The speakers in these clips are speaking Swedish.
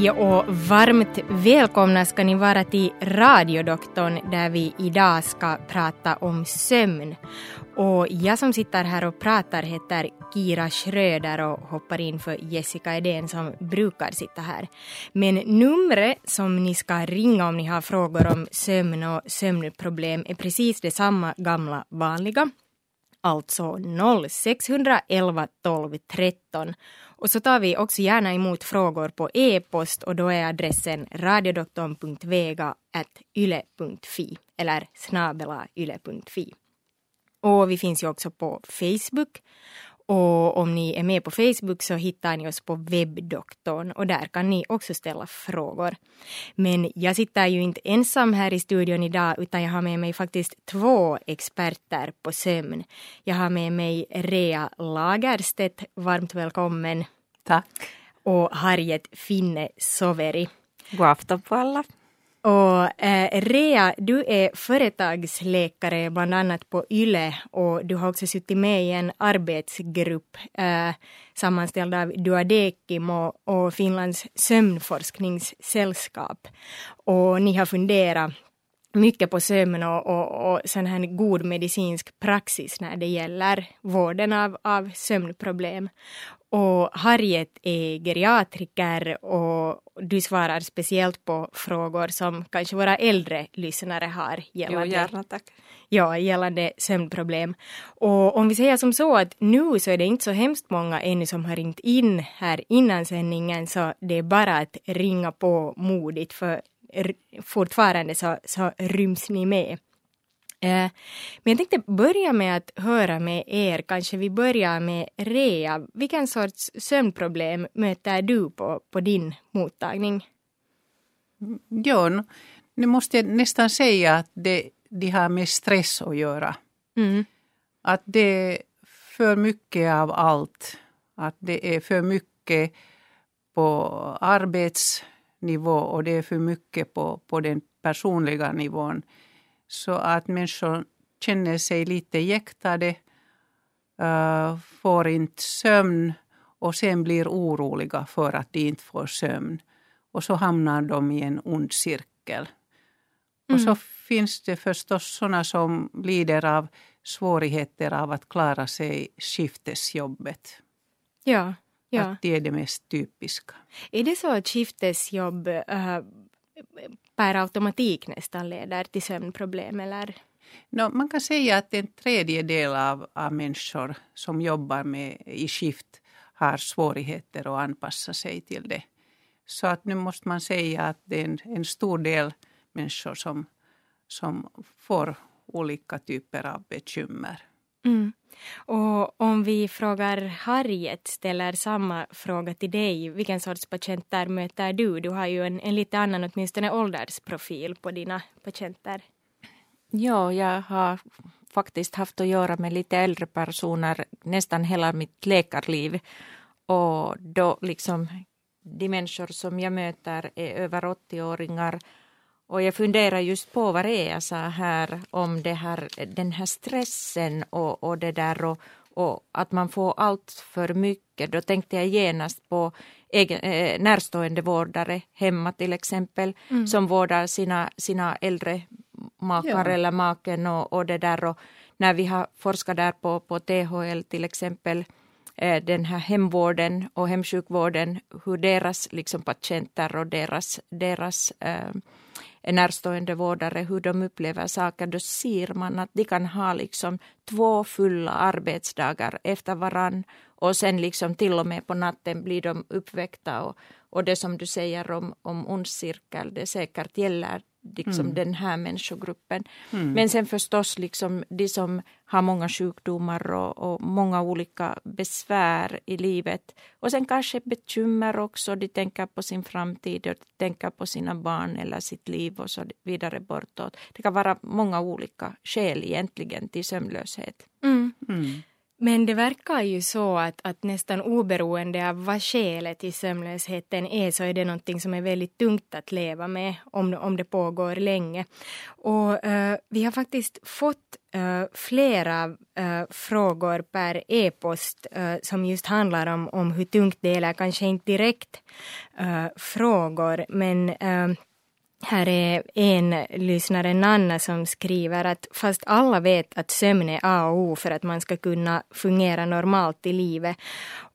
Hej och varmt välkomna ska ni vara till Radiodoktorn där vi idag ska prata om sömn. Och jag som sitter här och pratar heter Kira Schröder och hoppar in för Jessica Edén som brukar sitta här. Men numret som ni ska ringa om ni har frågor om sömn och sömnproblem är precis detsamma gamla vanliga. Alltså 0611 12 13 och så tar vi också gärna emot frågor på e-post och då är adressen radiodoktorn.vega.yle.fi eller snabela yle.fi. Och vi finns ju också på Facebook och om ni är med på Facebook så hittar ni oss på webbdoktorn och där kan ni också ställa frågor. Men jag sitter ju inte ensam här i studion idag utan jag har med mig faktiskt två experter på sömn. Jag har med mig Rea Lagerstedt, varmt välkommen. Tack. Och Harriet Finne Soveri. God afton på alla. Och eh, Rea, du är företagsläkare bland annat på YLE och du har också suttit med i en arbetsgrupp eh, sammanställd av Duadekim och, och Finlands sömnforskningssällskap. Och ni har funderat mycket på sömn och, och, och sån här god medicinsk praxis när det gäller vården av, av sömnproblem. Och Harriet är geriatriker och du svarar speciellt på frågor som kanske våra äldre lyssnare har gällande, jo, gärna, tack. Ja, gällande sömnproblem. Och om vi säger som så att nu så är det inte så hemskt många ännu som har ringt in här innan sändningen så det är bara att ringa på modigt för fortfarande så, så ryms ni med. Eh, men jag tänkte börja med att höra med er, kanske vi börjar med Rea. Vilken sorts sömnproblem möter du på, på din mottagning? Ja, nu måste jag nästan säga att det, det har med stress att göra. Mm. Att det är för mycket av allt. Att det är för mycket på arbetsnivå och det är för mycket på, på den personliga nivån så att människor känner sig lite jäktade, uh, får inte sömn och sen blir oroliga för att de inte får sömn. Och så hamnar de i en ond cirkel. Mm. Och så mm. finns det förstås sådana som lider av svårigheter av att klara sig skiftesjobbet. Ja, ja. Att det är det mest typiska. Är det så att skiftesjobb äh, per automatik nästan leder till sömnproblem eller? No, man kan säga att en tredjedel av, av människor som jobbar med, i skift har svårigheter att anpassa sig till det. Så att nu måste man säga att det är en, en stor del människor som, som får olika typer av bekymmer. Mm. Och om vi frågar Harriet, ställer samma fråga till dig. Vilken sorts patienter möter du? Du har ju en, en lite annan, åtminstone åldersprofil på dina patienter. Ja, jag har faktiskt haft att göra med lite äldre personer nästan hela mitt läkarliv. Och då liksom de människor som jag möter är över 80-åringar och jag funderar just på vad det är jag sa här om det här, den här stressen och, och det där och, och att man får allt för mycket. Då tänkte jag genast på egen, eh, närstående vårdare hemma till exempel mm. som vårdar sina, sina äldre makar ja. eller maken och, och det där. Och när vi har forskat där på, på THL till exempel eh, den här hemvården och hemsjukvården, hur deras liksom, patienter och deras, deras eh, närstående vårdare hur de upplever saker, då ser man att de kan ha liksom två fulla arbetsdagar efter varann. Och sen liksom till och med på natten blir de uppväckta och, och det som du säger om, om ond cirkel, det säkert gäller liksom mm. den här människogruppen. Mm. Men sen förstås liksom de som har många sjukdomar och, och, många olika besvär i livet. Och sen kanske bekymmer också, de tänker på sin framtid och tänker på sina barn eller sitt liv och så vidare bortåt. Det kan vara många olika skäl egentligen till sömnlöshet. Mm. Men det verkar ju så att, att nästan oberoende av vad skälet till sömnlösheten är så är det någonting som är väldigt tungt att leva med om, om det pågår länge. Och uh, vi har faktiskt fått uh, flera uh, frågor per e-post som just handlar om, om hur tungt det är, eller kanske inte direkt frågor men här är en lyssnare, Nanna, som skriver att fast alla vet att sömn är A och O för att man ska kunna fungera normalt i livet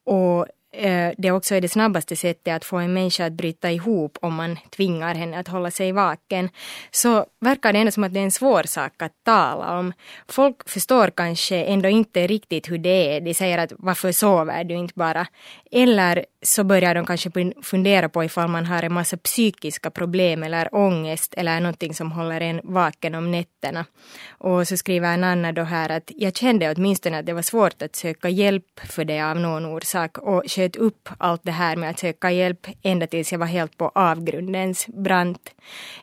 och Eh, det också är det snabbaste sättet att få en människa att bryta ihop om man tvingar henne att hålla sig vaken, så verkar det ändå som att det är en svår sak att tala om. Folk förstår kanske ändå inte riktigt hur det är. De säger att varför sover du inte bara? Eller så börjar de kanske fundera på ifall man har en massa psykiska problem eller ångest eller någonting som håller en vaken om nätterna. Och så skriver en annan då här att jag kände åtminstone att det var svårt att söka hjälp för det av någon orsak och sköt upp allt det här med att söka hjälp ända tills jag var helt på avgrundens brant.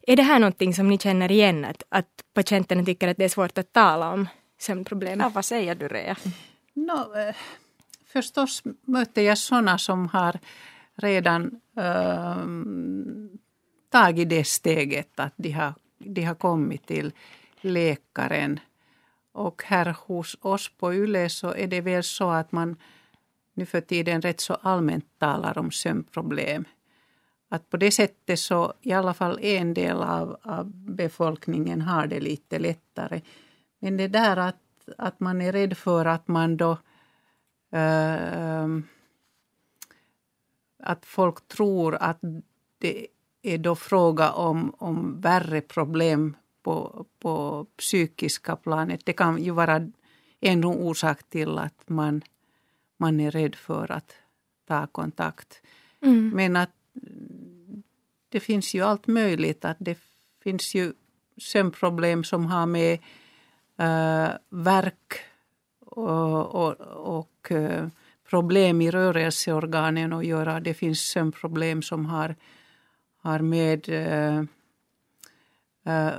Är det här någonting som ni känner igen, att, att patienterna tycker att det är svårt att tala om sömnproblem? Ja, vad säger du Rea? No, eh, förstås möter jag sådana som har redan äh, tagit det steget att de har, de har kommit till läkaren. Och här hos oss på YLE så är det väl så att man nu för tiden rätt så allmänt talar om sömnproblem. Att på det sättet så i alla fall en del av, av befolkningen har det lite lättare. Men det där att, att man är rädd för att man då äh, att folk tror att det är då fråga om, om värre problem på, på psykiska planet. Det kan ju vara en orsak till att man man är rädd för att ta kontakt. Mm. Men att det finns ju allt möjligt. Att det finns ju sömnproblem som har med äh, verk och, och, och äh, problem i rörelseorganen att göra. Det finns sömnproblem som har, har med äh,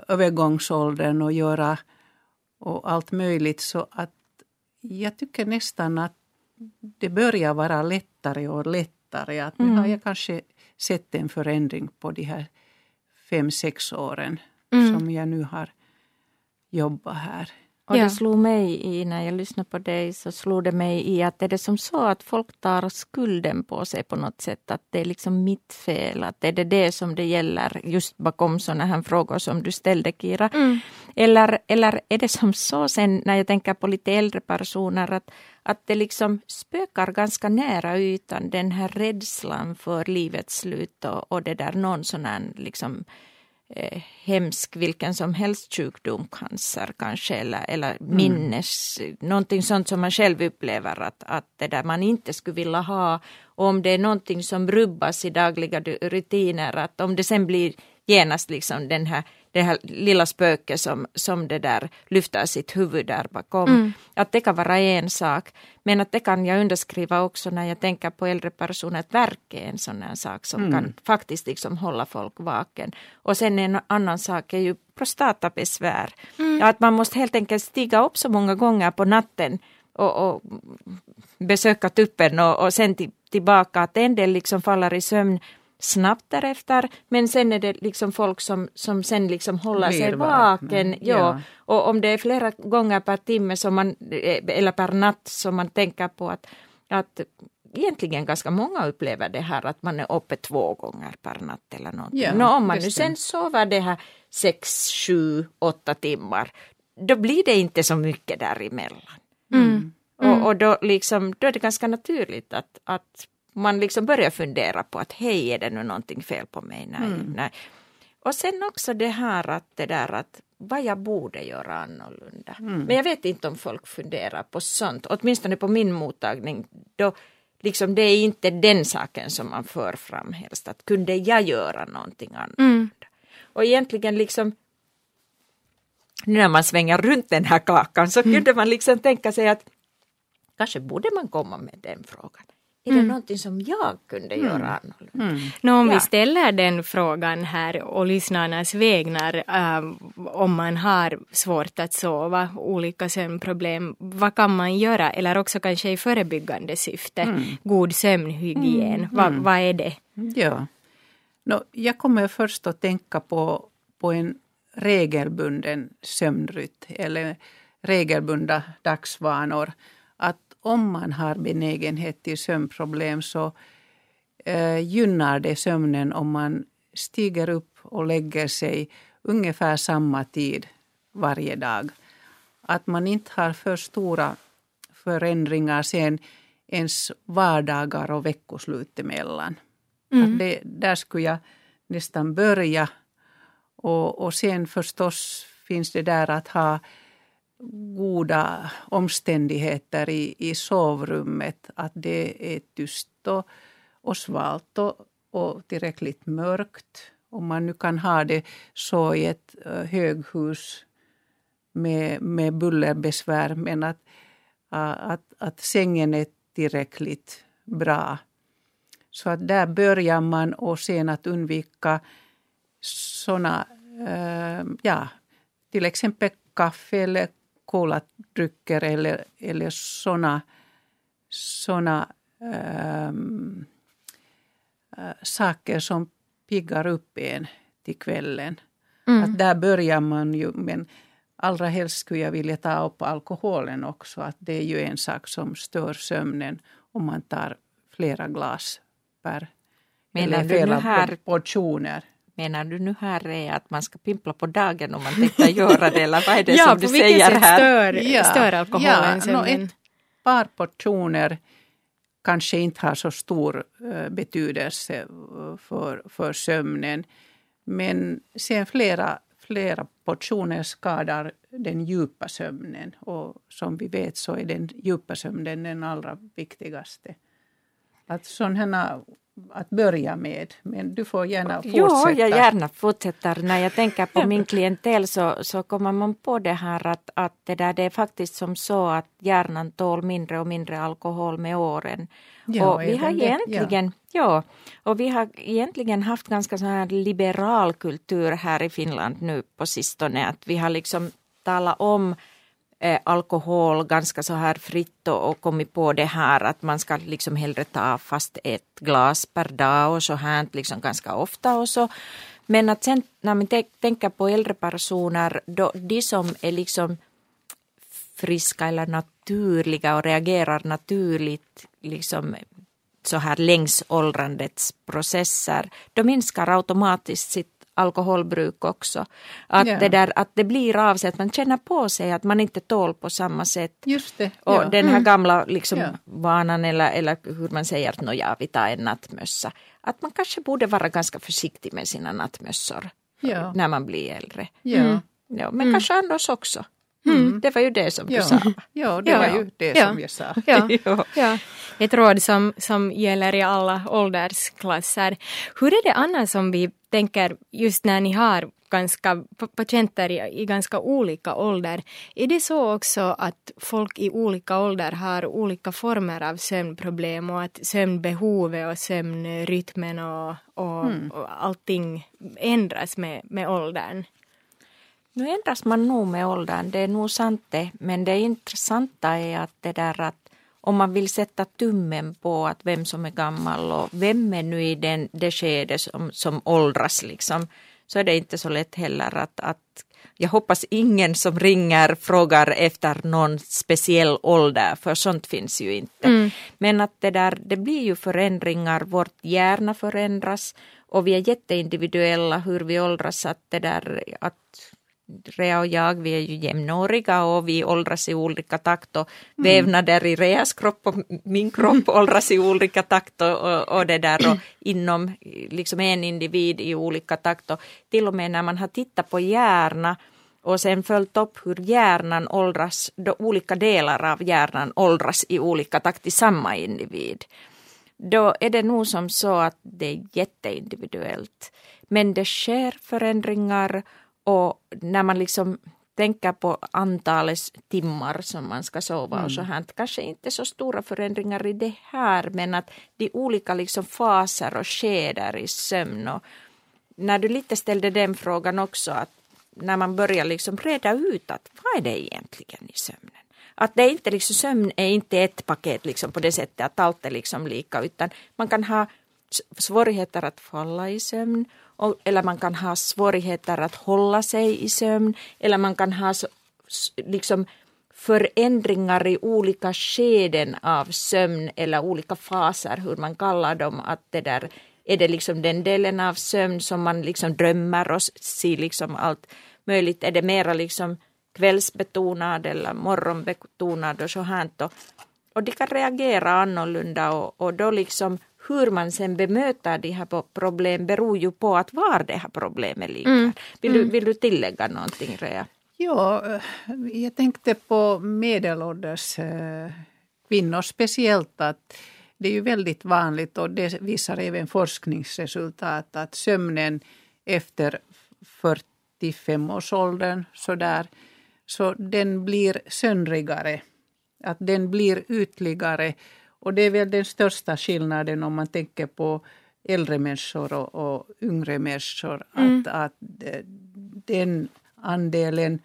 övergångsåldern att göra och allt möjligt. Så att jag tycker nästan att det börjar vara lättare och lättare. Att nu mm. har jag kanske sett en förändring på de här fem, sex åren mm. som jag nu har jobbat här. Och ja. det slog mig i, när jag lyssnade på dig, så slog det mig i att är det som så att folk tar skulden på sig på något sätt, att det är liksom mitt fel, att är det det som det gäller just bakom sådana här frågor som du ställde Kira? Mm. Eller, eller är det som så sen när jag tänker på lite äldre personer att, att det liksom spökar ganska nära ytan, den här rädslan för livets slut och, och det där någon sån här liksom eh, hemsk vilken som helst sjukdom, cancer kanske eller, eller mm. minnes, mm. någonting sånt som man själv upplever att, att det där man inte skulle vilja ha. Och om det är någonting som rubbas i dagliga rutiner, att om det sen blir genast liksom den här det här lilla spöket som, som det där lyfter sitt huvud där bakom. Mm. Att det kan vara en sak. Men att det kan jag underskriva också när jag tänker på äldre personer. Att verk är en sån här sak som mm. kan faktiskt liksom hålla folk vaken. Och sen en annan sak är ju prostatabesvär. Mm. Ja, att man måste helt enkelt stiga upp så många gånger på natten och, och besöka tuppen och, och sen till, tillbaka. Att en del liksom faller i sömn snabbt därefter. Men sen är det liksom folk som, som sen liksom håller Blir sig vaken. Ja. ja. Och om det är flera gånger per timme som man, eller per natt som man tänker på att, att egentligen ganska många upplever det här att man är uppe två gånger per natt eller någonting. Ja, Nå, om man nu sen sover det här sex, sju, åtta timmar, då blir det inte så mycket däremellan. Mm. Mm. Och, och då, liksom, då är det ganska naturligt att, att man liksom börjar fundera på att hej, är det nu någonting fel på mig? Nej, mm. nej. Och sen också det här att det där att vad jag borde göra annorlunda. Mm. Men jag vet inte om folk funderar på sånt, åtminstone på min mottagning. Då liksom det är inte den saken som man för fram helst, att kunde jag göra någonting annorlunda? Mm. Och egentligen liksom nu när man svänger runt den här kakan så mm. kunde man liksom tänka sig att kanske borde man komma med den frågan. Är det mm. någonting som jag kunde mm. göra annorlunda? Mm. Nå, om ja. vi ställer den frågan här och lyssnarnas vägnar, äh, om man har svårt att sova, olika sömnproblem, vad kan man göra? Eller också kanske i förebyggande syfte, mm. god sömnhygien, mm. vad, vad är det? Ja, no, jag kommer först att tänka på, på en regelbunden sömnrytm eller regelbundna dagsvanor. Om man har benägenhet till sömnproblem så eh, gynnar det sömnen om man stiger upp och lägger sig ungefär samma tid varje dag. Att man inte har för stora förändringar sen ens vardagar och veckoslut emellan. Mm. Det, där skulle jag nästan börja. Och, och sen förstås finns det där att ha goda omständigheter i, i sovrummet. Att det är tyst och, och svalt och, och tillräckligt mörkt. Om man nu kan ha det så i ett eh, höghus med, med bullerbesvär men att, att, att sängen är tillräckligt bra. Så att där börjar man och sen att undvika såna, uh, ja, till exempel kaffe eller koladrycker eller, eller såna, såna ähm, äh, saker som piggar upp en till kvällen. Mm. Att där börjar man ju, men allra helst skulle jag vilja ta upp alkoholen också. Att det är ju en sak som stör sömnen om man tar flera glas per Menar eller flera här, portioner. Menar du nu här är att man ska pimpla på dagen om man tänker göra det eller vad är det ja, som du säger här? Stör, ja, stör alkoholen ja, no, ett par portioner kanske inte har så stor uh, betydelse för, för sömnen. Men sen flera, flera portioner skadar den djupa sömnen och som vi vet så är den djupa sömnen den allra viktigaste. Att sådana att börja med. Men du får gärna fortsätta. Ja, jag gärna fortsätter. När jag tänker på min klientel så, så kommer man på det här att, att det, där, det är faktiskt som så att hjärnan tål mindre och mindre alkohol med åren. Ja, och vi har egentligen, ja. ja. och vi har egentligen haft ganska så här liberal kultur här i Finland nu på sistone. Att vi har liksom talat om eh, alkohol ganska så här fritt och, och kommit på det här att man ska liksom hellre ta fast ett glas per dag och så här liksom ganska ofta och så. Men att sen när man tänker på äldre personer, då de som är liksom friska eller naturliga och reagerar naturligt liksom så här längs åldrandets processer, då minskar automatiskt sitt alkoholbruk också. Att, ja. det där, att det blir av sig, att man känner på sig att man inte tål på samma sätt. Just det. Och ja. den här mm. gamla liksom, ja. vanan eller, eller hur man säger att nåja, vi tar en nattmössa. Att man kanske borde vara ganska försiktig med sina nattmössor när man blir äldre. Ja. Mm. Men mm. kanske annars också. Mm. Det var ju det som du sa. Ja, det var ju det som jag sa. Ja. ja. Ett råd som, som gäller i alla åldersklasser. Hur är det annars som vi tänker just när ni har ganska, patienter i, i ganska olika ålder. Är det så också att folk i olika ålder har olika former av sömnproblem och att sömnbehovet och sömnrytmen och, och, mm. och allting ändras med, med åldern? Nu ändras man nog med åldern, det är nog sant det. Men det intressanta är att det där att om man vill sätta tummen på att vem som är gammal och vem är nu i den, det skede som, som åldras liksom, så är det inte så lätt heller att, att jag hoppas ingen som ringer frågar efter någon speciell ålder, för sånt finns ju inte. Mm. Men att det där, det blir ju förändringar, vårt hjärna förändras och vi är jätteindividuella hur vi åldras, att det där, att Rea och jag, vi är ju jämnåriga och vi åldras i olika takt och mm. vävnader i Reas kropp och min kropp åldras i olika takt och, och, det där och inom liksom en individ i olika takt och till och med när man har tittat på hjärna och sen följt upp hur hjärnan åldras, då olika delar av hjärnan åldras i olika takt i samma individ. Då är det nog som så att det är jätteindividuellt. Men det sker förändringar och när man liksom tänker på antalet timmar som man ska sova mm. och så här. Kanske inte så stora förändringar i det här men att de olika liksom faser och skedar i sömn. Och när du lite ställde den frågan också att när man börjar liksom reda ut att vad är det egentligen i sömnen? Att det är inte liksom, sömn är inte ett paket liksom på det sättet att allt är liksom lika utan man kan ha svårigheter att falla i sömn eller man kan ha svårigheter att hålla sig i sömn eller man kan ha liksom förändringar i olika skeden av sömn eller olika faser, hur man kallar dem. Att det där, är det liksom den delen av sömn som man liksom drömmer och ser liksom allt möjligt? Är det mera liksom kvällsbetonad eller morgonbetonad och så här. Och, och de kan reagera annorlunda och, och då liksom hur man sen bemöter de här problemen beror ju på att var det här problemet ligger. Mm. Vill, du, mm. vill du tillägga någonting Rea? Ja, eh, jag tänkte på medelålders eh, kvinnor speciellt att det är ju väldigt vanligt och det visar även forskningsresultat att sömnen efter 45-årsåldern sådär, så den blir söndrigare. Att den blir ytligare och det är väl den största skillnaden om man tänker på äldre människor och, och yngre människor. Mm. Att, att den andelen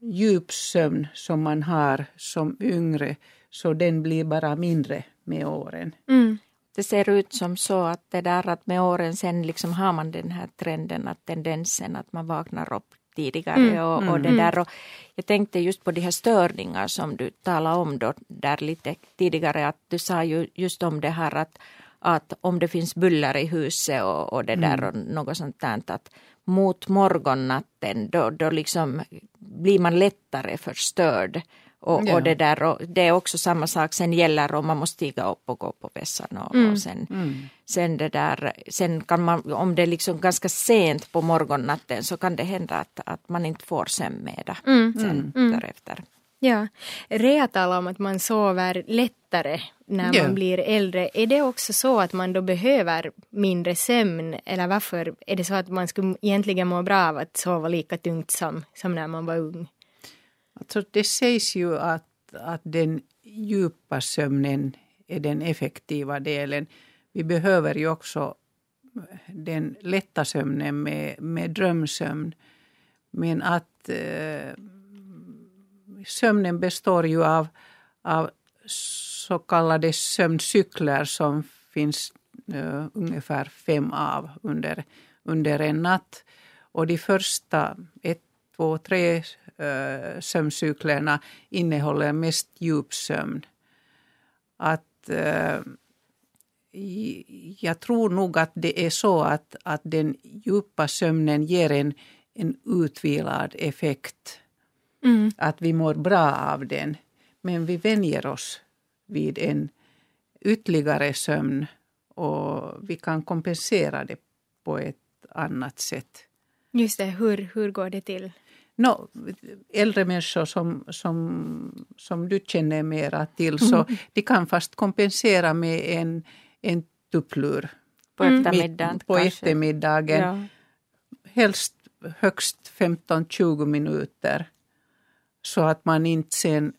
djupsömn som man har som yngre, så den blir bara mindre med åren. Mm. Det ser ut som så att det där att med åren sen liksom har man den här trenden, att tendensen att man vaknar upp tidigare. Mm, och, och, det mm. där. Och jag tänkte just på de här störningar som du talade om då, där lite tidigare. att Du sa ju just om det här att, att om det finns buller i huset och, och det där mm. och något sånt där. Att mot morgonnatten då, då liksom blir man lättare förstörd och, ja. och, det där, och det är också samma sak, sen gäller om man måste stiga upp och gå på vässan. Och, mm. och sen, mm. sen, det där, sen kan man, om det är liksom ganska sent på morgonnatten så kan det hända att, att man inte får sömnmedel mm. sen mm. mm. därefter. Ja, Rea talar om att man sover lättare när ja. man blir äldre. Är det också så att man då behöver mindre sömn eller varför är det så att man skulle egentligen må bra av att sova lika tungt som, som när man var ung? Alltså det sägs ju att, att den djupa sömnen är den effektiva delen. Vi behöver ju också den lätta sömnen med, med drömsömn. Men att eh, sömnen består ju av, av så kallade sömncykler som finns eh, ungefär fem av under, under en natt. Och de första ett, två, tre uh, sömncyklerna innehåller mest djupsömn. Att, uh, jag tror nog att det är så att, att den djupa sömnen ger en, en utvilad effekt. Mm. Att vi mår bra av den. Men vi vänjer oss vid en ytterligare sömn och vi kan kompensera det på ett annat sätt. Just det, hur, hur går det till? No, äldre människor som, som, som du känner mera till, så mm. de kan fast kompensera med en, en tupplur. På eftermiddagen På eftermiddagen. Ja. Helst högst 15-20 minuter. Så att man inte sen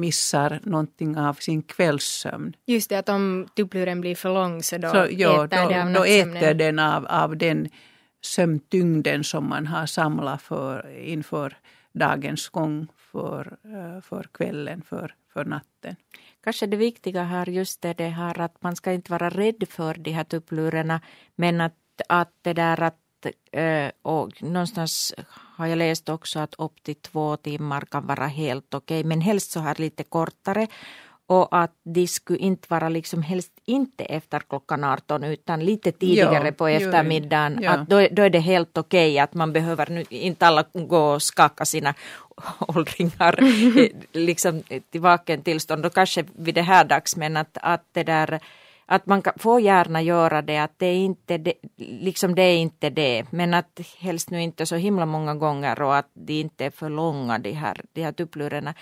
missar någonting av sin kvällssömn. Just det, att om tuppluren blir för lång så då så, ja, äter då, det av Då äter den av, av den sömntyngden som man har samlat för, inför dagens gång för, eh, för kvällen, för, för natten. Kanske det viktiga här just är det här att man ska inte vara rädd för de här tupplurarna men att, att det där att eh, och någonstans har jag läst också att upp till två timmar kan vara helt okej, okay, men helst så här lite kortare och att de skulle inte vara liksom helst inte efter klockan 18 utan lite tidigare ja, på eftermiddagen. Ja. Att då, då är det helt okej okay, att man behöver nu inte alla gå och skaka sina åldringar liksom till vaken tillstånd. Då kanske vid det här dags men att, att det där att man får gärna göra det, att det är inte det, liksom det är inte det, men att helst nu inte så himla många gånger och att de inte är för långa de här, de här tupplurarna.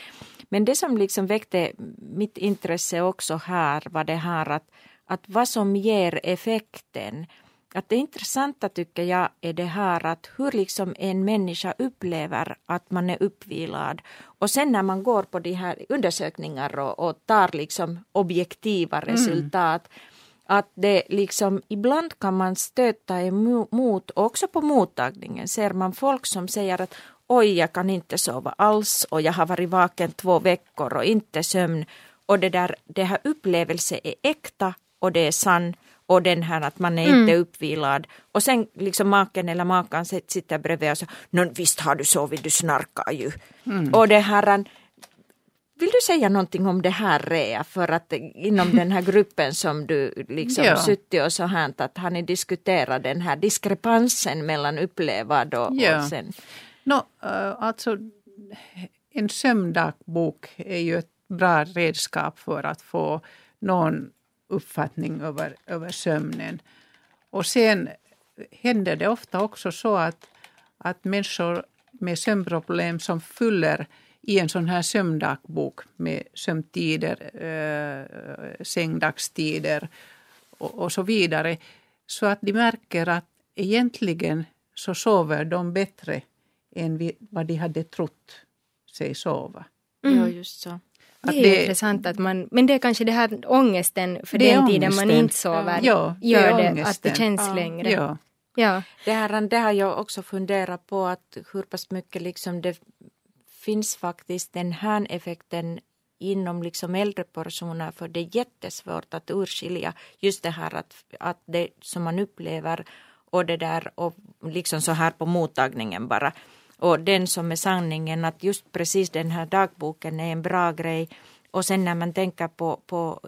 Men det som liksom väckte mitt intresse också här var det här att, att vad som ger effekten att det intressanta tycker jag är det här att hur liksom en människa upplever att man är uppvilad. Och sen när man går på de här undersökningar och, och tar liksom objektiva mm. resultat mm. att det liksom ibland kan man stöta emot, också på mottagningen ser man folk som säger att oj jag kan inte sova alls och jag har varit vaken två veckor och inte sömn. Och det där, det här upplevelsen är äkta och det är sann och den här att man är mm. inte uppvilad. Och sen liksom maken eller makan sitter bredvid och säger, visst har du sovit, du snarkar ju. Mm. Och det här, vill du säga någonting om det här Rea, för att inom den här gruppen som du liksom ja. suttit och så här, att har ni diskuterat den här diskrepansen mellan upplevad och, ja. och sen? No, eh, alltså en sömndagbok är ju ett bra redskap för att få någon uppfattning över, över sömnen. Och sen händer det ofta också så att, att människor med sömnproblem som fyller i en sån här sömndagbok med sömntider, äh, sängdagstider och, och så vidare. Så att de märker att egentligen så sover de bättre än vad de hade trott sig sova. Mm. Ja, just så. Det är det, intressant att man, men det är kanske det här ångesten för den tiden man inte sover ja, gör det, det att det känns ja. längre. Ja. Ja. Det, här, det har jag också funderat på att hur pass mycket liksom det finns faktiskt den här effekten inom liksom äldre personer för det är jättesvårt att urskilja just det här att, att det som man upplever och det där och liksom så här på mottagningen bara och den som är sanningen att just precis den här dagboken är en bra grej. Och sen när man tänker på, på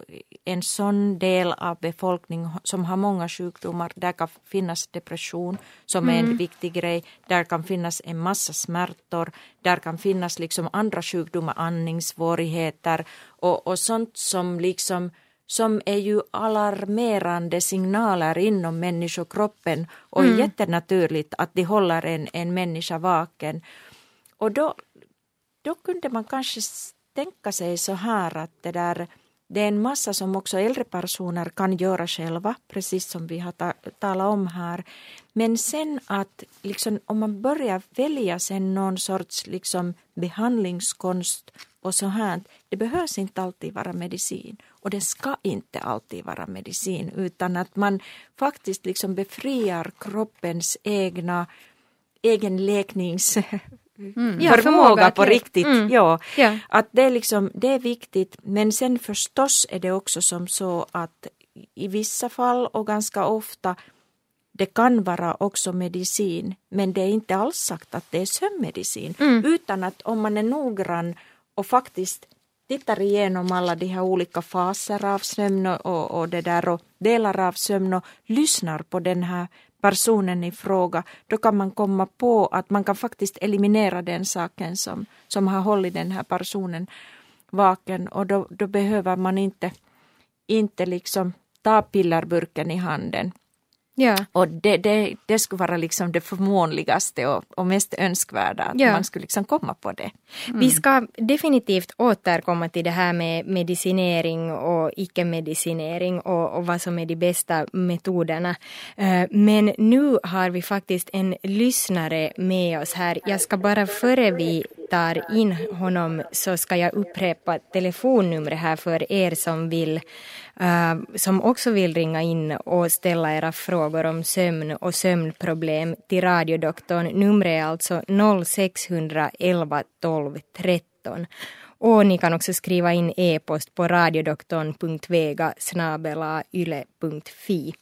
en sån del av befolkningen som har många sjukdomar, där kan finnas depression som är en mm. viktig grej, där kan finnas en massa smärtor, där kan finnas liksom andra sjukdomar, andningssvårigheter och, och sånt som liksom som är ju alarmerande signaler inom människokroppen och mm. jättenaturligt att de håller en, en människa vaken. Och då, då kunde man kanske tänka sig så här att det där det är en massa som också äldre personer kan göra själva, precis som vi har ta talat om här. Men sen att liksom, om man börjar välja sen någon sorts liksom, behandlingskonst och så här, det behövs inte alltid vara medicin och det ska inte alltid vara medicin utan att man faktiskt liksom befriar kroppens egna egen läknings Mm. Ja, förmåga, på riktigt. Mm. Ja. ja. Att det, är liksom, det är viktigt men sen förstås är det också som så att i vissa fall och ganska ofta det kan vara också medicin men det är inte alls sagt att det är sömnmedicin mm. utan att om man är noggrann och faktiskt tittar igenom alla de här olika faser av sömn och, och det där och delar av sömn och lyssnar på den här personen i fråga, då kan man komma på att man kan faktiskt eliminera den saken som, som har hållit den här personen vaken. Och då, då behöver man inte, inte liksom ta pillerburken i handen. Ja. Och det, det, det skulle vara liksom det förmånligaste och, och mest önskvärda, att ja. man skulle liksom komma på det. Mm. Vi ska definitivt återkomma till det här med medicinering och icke-medicinering och, och vad som är de bästa metoderna. Eh, men nu har vi faktiskt en lyssnare med oss här. Jag ska bara före vi tar in honom så ska jag upprepa telefonnumret här för er som vill uh, som också vill ringa in och ställa era frågor om sömn och sömnproblem till radiodoktorn. Numret är alltså 0611 12 13. Och ni kan också skriva in e-post på radiodoktorn.vega yle.fi.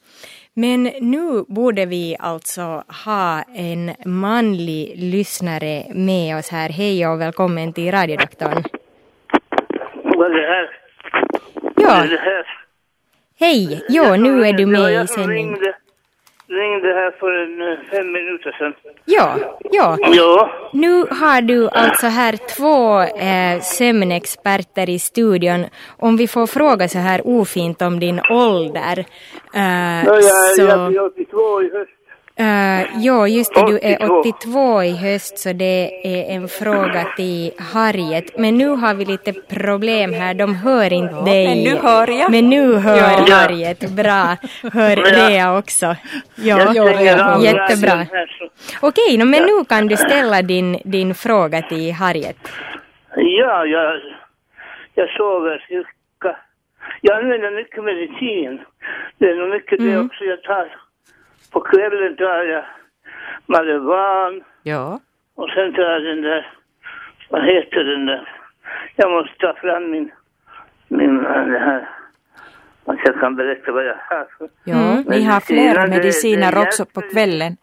Men nu borde vi alltså ha en manlig lyssnare med oss här. Hej och välkommen till radiodoktorn. Vad är det här? Ja. Det här? Hej, ja nu är du med i sändning. Ringde, här för en, fem minuter sedan. Ja, ja. Ja. Nu har du alltså här två eh, sömnexperter i studion. Om vi får fråga så här ofint om din ålder. Eh, ja, jag, så... jag blir 82 i höst. Uh, jo, just det, du är 82 i höst så det är en fråga till Harriet. Men nu har vi lite problem här, de hör inte ja, dig. Men nu hör jag. Men nu hör ja. Harriet, bra. Hör Rea också. Ja, ja jättebra. Okej, no, men nu kan du ställa din, din fråga till Harriet. Ja, jag, jag sover cirka. Jag använder mycket medicin. Det är nog mycket mm. det också jag tar på kvällen tar jag Malevan. Ja. Och sen tar jag den där, vad heter den där? Jag måste ta fram min, min, det här, att jag kan berätta vad jag har. Ja, mm. ni har flera mediciner det, också på kvällen.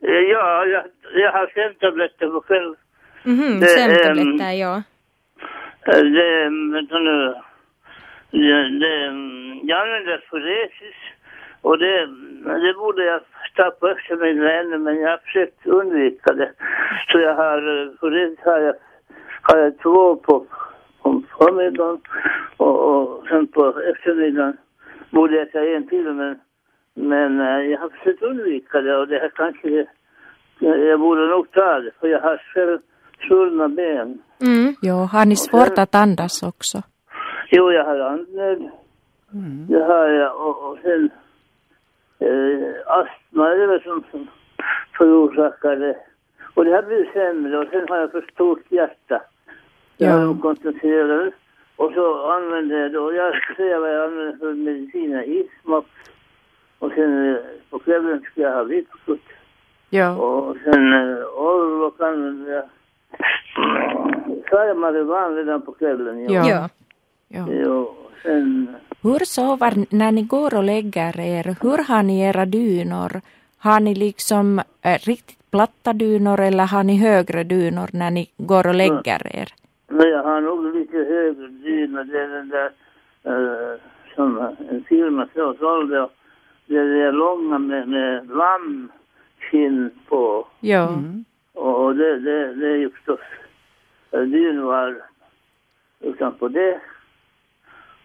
Ja, jag, jag har sömntabletter på kvällen. Mhm, sömntabletter, ja. Det, vänta nu. Det, det, jag använder Foresis och det, det borde jag ta på eftermiddagen ännu, men jag har försökt undvika det. Så jag har, för det har jag, har jag två på, på förmiddagen och, och sen på eftermiddagen borde jag ta en till, men, men eh, jag har försökt undvika det och det här kanske, jag, jag borde nog ta det, för jag har själv svullna ben. Mm. Jo, har ni svårt sen, att andas också? Jo, jag har andnöd. Mm. Det har jag och, och sen astma är det väl som, som förorsakar det. Och det har blivit sämre och sen har jag för stort hjärta. Jag har nog koncentrerat och så använder jag då, jag ska säga vad jag använder för mediciner, Ismox. Och sen eh, på kvällen ska jag ha Vitskott. Ja. Och sen eh, Orlok använder jag. Sa jag marijuana redan på kvällen? Ja. ja. ja. Jo, sen hur sover, när ni går och lägger er, hur har ni era dynor? Har ni liksom äh, riktigt platta dynor eller har ni högre dynor när ni går och lägger er? Nej, jag har nog lite högre dynor. Det är den där äh, som en firma så sålde. Det är långa med, med lammskinn på. Ja. Mm. Och det, det, det är ju förstås dynor utanpå det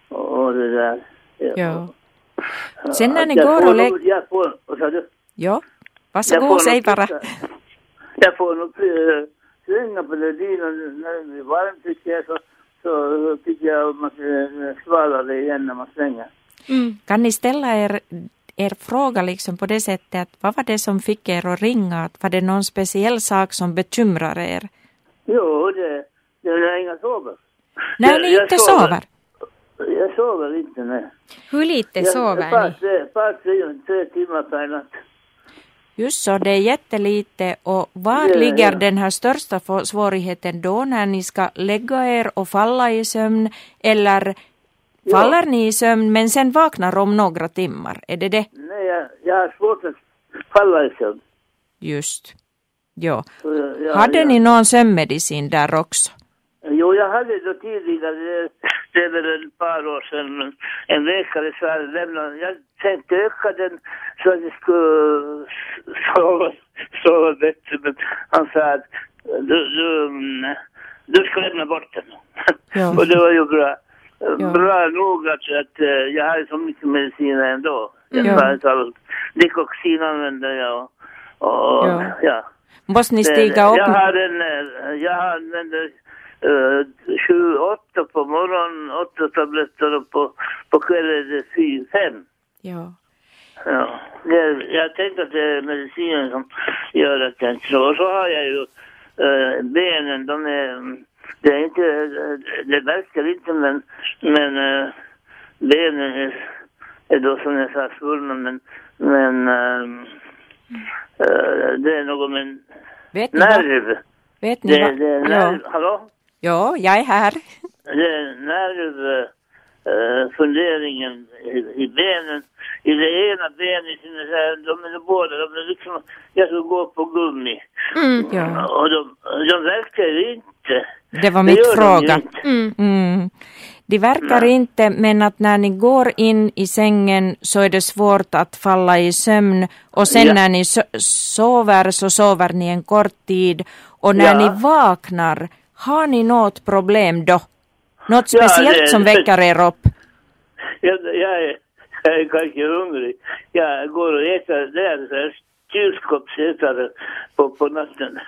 och det där. Ja. Sen när ni går och lägger... Jag får, vad sa du? Ja, varsågod, säg bara. Jag får nog slänga på det dynan när det blir varmt tycker jag så, så tycker jag att man ska eh, det igen när man slänger. Mm. Kan ni ställa er, er fråga liksom på det sättet att vad var det som fick er att ringa? Var det någon speciell sak som bekymrar er? Jo, det, det är inga sover. När ni inte sover? sover. Jag sover inte, nej. Hur lite jag, sover jag, ni? Bara tre, tre timmar per natt. Just så, det är jättelite. Och var ja, ligger ja. den här största svårigheten då när ni ska lägga er och falla i sömn? Eller faller ja. ni i sömn men sen vaknar om några timmar? Är det det? Nej, jag, jag har svårt att falla i sömn. Just. Ja, Hade ni någon sömnmedicin där också? Jo, jag hade då tidigare, det är väl ett par år sedan, en läkare sa att lämna, jag tänkte öka den så att jag skulle sova, sova bättre. Men han sa att du, du, du ska lämna bort den. Ja. och det var ju bra. Ja. Bra nog att, att eh, jag har så mycket mediciner ändå. Jag ja. tar Dikoxin använder jag och, och ja. ja. Måste ni stiga upp? Jag har en, eh, jag använder sju, åtta på morgonen, åtta tabletter och på, på kvällen är det fyra, fem. Ja. Ja, jag, jag tänkte att det är medicinen som gör att jag inte så. Och så har jag ju uh, benen, de är, det är inte, det verkar inte men, men uh, benen är, är då som jag sa svullna men, men uh, det är något med Vet nerv. Vet ni det, vad? Det är nerv, ja. hallå? Ja, jag är här. Nervfunderingen eh, i, i benen, i det ena benet, de är båda, de är liksom, jag ska gå på gummi. Mm, ja. Och de, de verkar inte. Det var mitt det fråga. Mm. Mm. De verkar Nej. inte, men att när ni går in i sängen så är det svårt att falla i sömn och sen ja. när ni so sover så sover ni en kort tid och när ja. ni vaknar har ni något problem då? Något speciellt ja, det, som väcker er upp? Jag, jag, är, jag är kanske hungrig. Jag går och äter där kylskåpsätare på, på natten.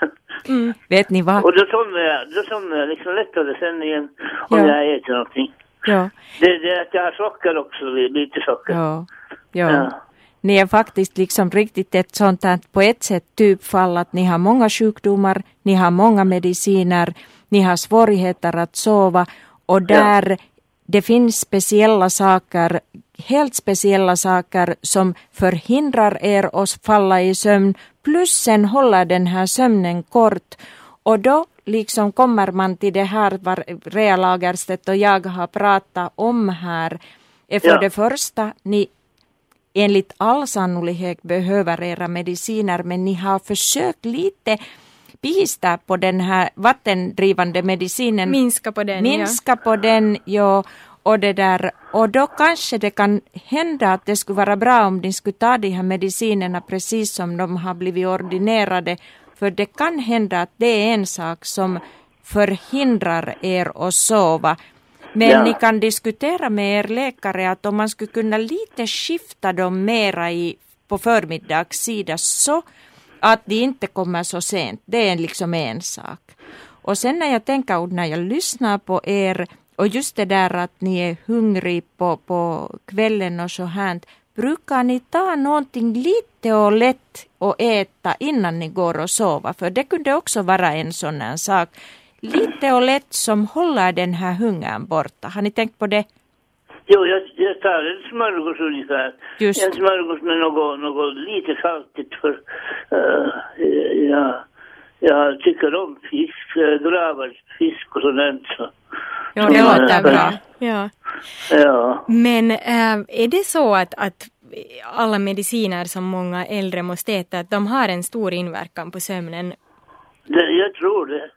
Mm. Vet ni vad? Och då somnar jag, då somnar jag liksom lättare sen igen om ja. jag äter någonting. Ja. Det, det är att jag har socker också, lite socker. Ja. ja. ja. Ni är faktiskt liksom riktigt ett sånt här på ett sätt typfall att ni har många sjukdomar, ni har många mediciner, ni har svårigheter att sova och där ja. det finns speciella saker, helt speciella saker som förhindrar er att falla i sömn plus sen håller den här sömnen kort och då liksom kommer man till det här vad Rea Lagerstedt och jag har pratat om här. Är för ja. det första, ni enligt all sannolikhet behöver era mediciner men ni har försökt lite bista på den här vattendrivande medicinen. Minska på den. Minska ja. på den, ja. Och, det där, och då kanske det kan hända att det skulle vara bra om ni skulle ta de här medicinerna precis som de har blivit ordinerade. För det kan hända att det är en sak som förhindrar er att sova. Men ja. ni kan diskutera med er läkare att om man skulle kunna lite skifta dem mera i, på förmiddagssida så att de inte kommer så sent. Det är liksom en sak. Och sen när jag tänker, och när jag lyssnar på er och just det där att ni är hungrig på, på kvällen och så här. Brukar ni ta någonting lite och lätt och äta innan ni går och sover? För det kunde också vara en sån här sak lite och lätt som håller den här hungern borta. Har ni tänkt på det? Jo, jag, jag tar en smörgås ungefär. Just. En smörgås med något, något lite saltigt för uh, jag, jag tycker om fisk, uh, gravad fisk och sådant. Så. Ja, det låter bra. Ja. ja. Men äh, är det så att, att alla mediciner som många äldre måste äta, att de har en stor inverkan på sömnen? Det, jag tror det.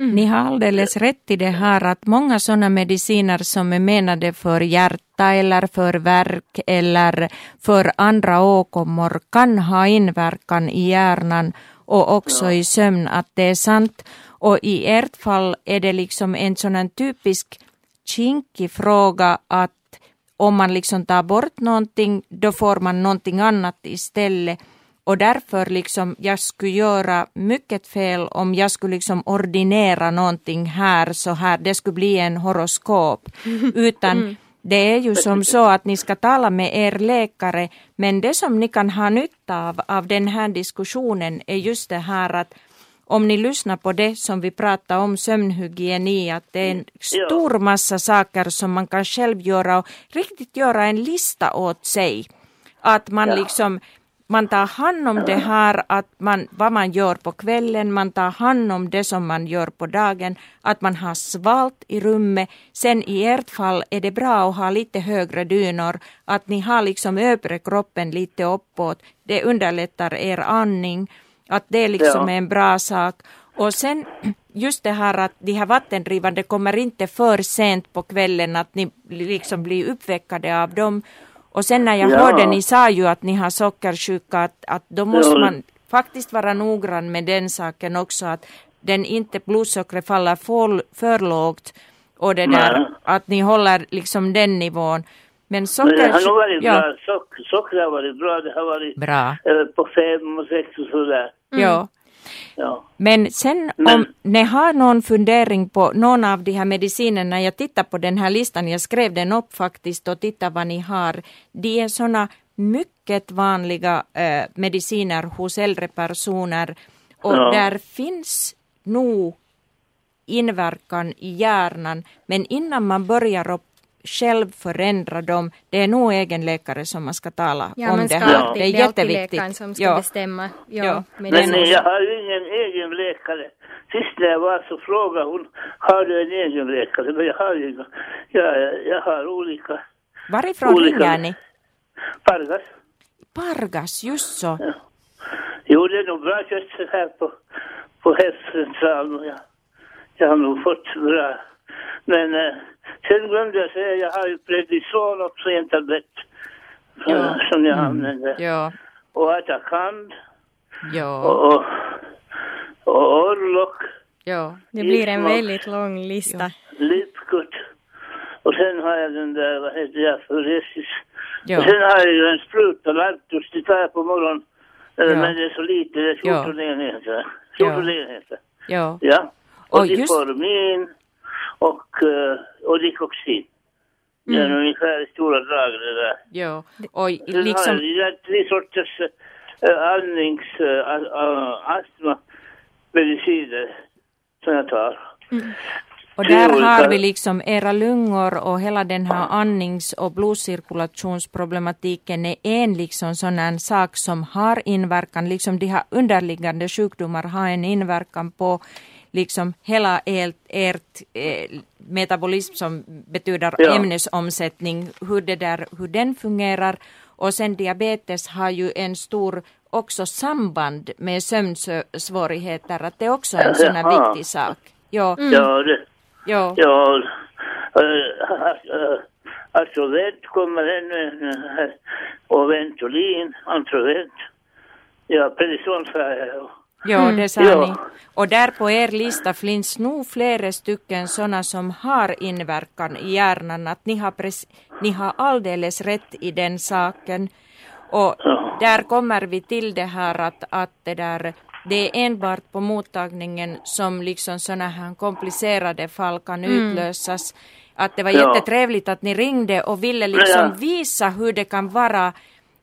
Mm. Ni har alldeles rätt i det här att många sådana mediciner som är menade för hjärta eller för värk eller för andra åkommor kan ha inverkan i hjärnan och också i sömn, att det är sant. Och i ert fall är det liksom en sån typisk kinkig fråga att om man liksom tar bort någonting, då får man någonting annat istället. Och därför liksom jag skulle göra mycket fel om jag skulle liksom ordinera någonting här så här, det skulle bli en horoskop. Utan mm. det är ju som så att ni ska tala med er läkare, men det som ni kan ha nytta av, av den här diskussionen är just det här att om ni lyssnar på det som vi pratar om sömnhygien i, att det är en stor massa saker som man kan själv göra och riktigt göra en lista åt sig. Att man liksom man tar hand om det här, att man, vad man gör på kvällen, man tar hand om det som man gör på dagen, att man har svalt i rummet. Sen i ert fall är det bra att ha lite högre dynor, att ni har liksom övre kroppen lite uppåt. Det underlättar er andning, att det liksom ja. är en bra sak. Och sen just det här att de här vattendrivande kommer inte för sent på kvällen, att ni liksom blir uppväckade av dem. Och sen när jag ja. hörde, ni sa ju att ni har sockersjuka, att, att då måste man faktiskt vara noggrann med den saken också, att den inte blodsockret faller för, för lågt och det där, Nej. att ni håller liksom den nivån. Men socker... det har nog varit ja. bra. Sock, socker har varit bra. Det har varit bra. Eh, på fem och sex och sådär. Mm. Ja. Ja. Men sen Men... om ni har någon fundering på någon av de här medicinerna, jag tittar på den här listan, jag skrev den upp faktiskt och tittar vad ni har. De är sådana mycket vanliga äh, mediciner hos äldre personer och ja. där finns nog inverkan i hjärnan, men innan man börjar upp själv förändra dem. Det är nog egen läkare som man ska tala ja, om ska det här. Det är jätteviktigt. som ska ja. bestämma. Ja, ja. Men jag har ingen egen läkare. Sist när jag var så frågade hon, har du en egen läkare? Men jag har ju jag, jag har olika. Varifrån olika. ringer ni? Pargas. Pargas, just så. Ja. Jo, det är nog bra kött här på, på hästcentralen. Jag, jag har nog fått bra. Men eh, Sen glömde jag säga, jag har ju Prednison också en tablett. Ja. Som jag mm. använder. Ja. Och Atacand. Ja. Och, och, och Orlok. Ja. Det blir en väldigt lång lista. Ja. Lipkut. Och sen har jag den där, vad heter jag, Furesis. Ja. Och sen har jag ju en spruta, Lantus, det tar jag på morgonen Eh, Ja. Men det är så lite, det är 14 enheter. 14 enheter. Ja. Ja. Och Och just- diformin och, eh, och dikoxin. Det är ungefär i stora drag det där. ja. Och liksom, det är tre sorters äh, andnings, äh, äh, astma, mediciner som jag tar. och tre där har vi liksom era lungor och hela den här andnings och blodcirkulationsproblematiken är en liksom sån här sak som har inverkan, liksom de här underliggande sjukdomar har en inverkan på liksom hela ert, ert eh, metabolism som betyder Ja. ämnesomsättning, hur, det där, hur den fungerar. Och sen diabetes har ju en stor också samband med sömnsvårigheter, att det är också en sån här viktig sak. Ja, Ja, det, ja, ja. Äh, äh, Astrovent kommer ännu äh, och Ventolin, Antrovent. Ja, Prednison sa jag. Ja, det sa Ja. ni. Och där på er lista finns nog flera stycken sådana som har inverkan i hjärnan, att ni har, ni har alldeles rätt i den saken. Och Ja. där kommer vi till det här att, att det där det är enbart på mottagningen som liksom sådana här komplicerade fall kan utlösas. Att det var Ja. jättetrevligt att ni ringde och ville liksom Ja. visa hur det kan vara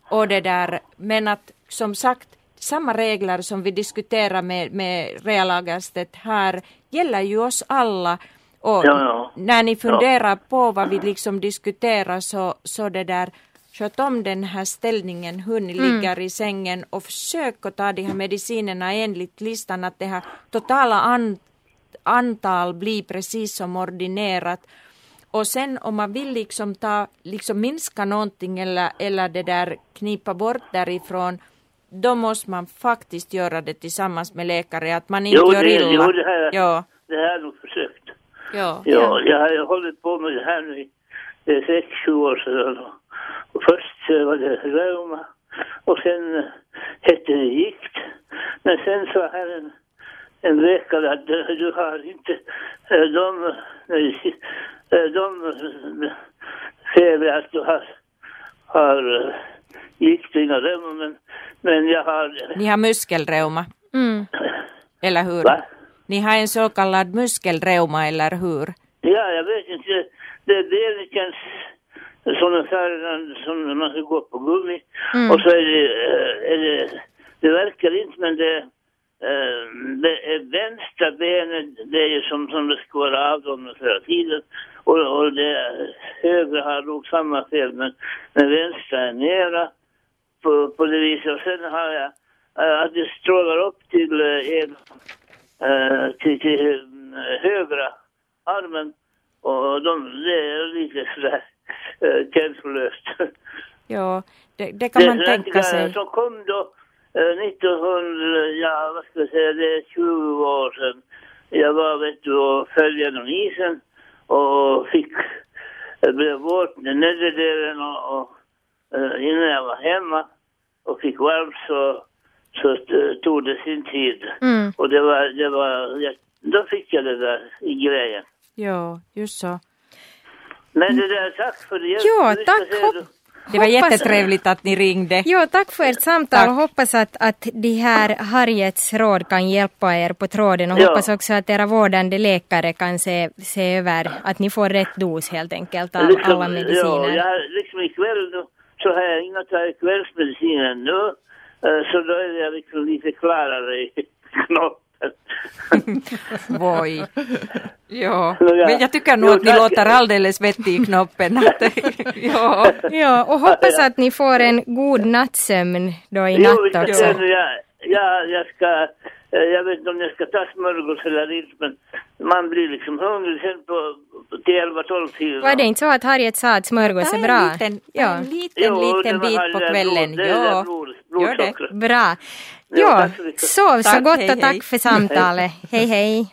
och det där. Men att som sagt, samma regler som vi diskuterar med, med Rea Lagerstedt här gäller ju oss alla. Och Ja, ja. när ni funderar på vad vi liksom diskuterar så, så det där Sköt om den här ställningen, hur ni ligger i sängen och försök att ta de här medicinerna enligt listan att det här totala an, antal blir precis som ordinerat. Och sen om man vill liksom ta, liksom minska någonting eller, eller det där knipa bort därifrån, då måste man faktiskt göra det tillsammans med läkare, att man inte Jo, gör det, illa. jo, det här, ja, det här har jag nog försökt. ja, Ja, jag har ju hållit på med det här nu i sex, sju år sedan. Och- först var det reuma och sen eh, hette det gikt. Men sen sa här en, en läkare att du har inte eh, de, medici- eh, de feber att du har, har eh, gikt och inga reuma men, men jag har... Ni har muskelreuma, Mm. eller hur? Va? Ni har en så kallad muskelreuma, eller hur? Ja, jag vet inte. Det, det är känns som en färg som man ska gå på gummi. Mm. Och så är det, eh, är det, det verkar inte men det, det är vänstra benet, det är ju som, som det ska vara avdomnat hela tiden. Och, och det högra har nog samma fel men, men vänstra är nera på, på det viset. Och sen har jag eh, att det strålar upp till eh, eh, till, till eh, högra armen och de, det är lite sådär eh, känslolöst. Ja, det, det kan man det tänka sig. som kom då eh, 1900, ja vad ska jag säga, det är 20 år sedan. Jag var vet du och följde genom isen och fick, jag blev våt i nedre delen och, och eh, innan jag var hemma och fick varmt så, så eh, tog det sin tid. Mm. Och det var, det var, jag, då fick jag det där i grejen. Ja, just så. Men det där, tack för det. Ja, tack. då. Det var Hoppas- jättetrevligt att ni ringde. Jo, tack för ert samtal Tack. och hoppas att, att de här Harriets råd kan hjälpa er på tråden och Ja. hoppas också att era vårdande läkare kan se, se över att ni får rätt dos helt enkelt av Liksom, alla mediciner. Ja, jag, liksom ikväll så har jag inga tagit kvällsmedicin ännu. Eh, Så då är jag liksom lite klarare i knoppen. Voi. Ja, Ja. men jag tycker nog Jo, att ni låter alldeles vettig i knoppen. Att- ja. Ja, och hoppas att ni får en god nattsömn då i Jo, natt också. nu. Jag, jag, jag ska, jag vet inte om jag ska ta smörgås eller inte, men man blir liksom hungrig sen på, på till 11-12 tiden. Var det inte så att Harriet sa att smörgås Ta är en bra? liten, ta Ja, en liten, Jo, liten bit på kvällen. blod- Ja, blod- gör det. bra. Ja, Ja, så sov så Tack, gott och tack hej. för samtalet. Hej, hej.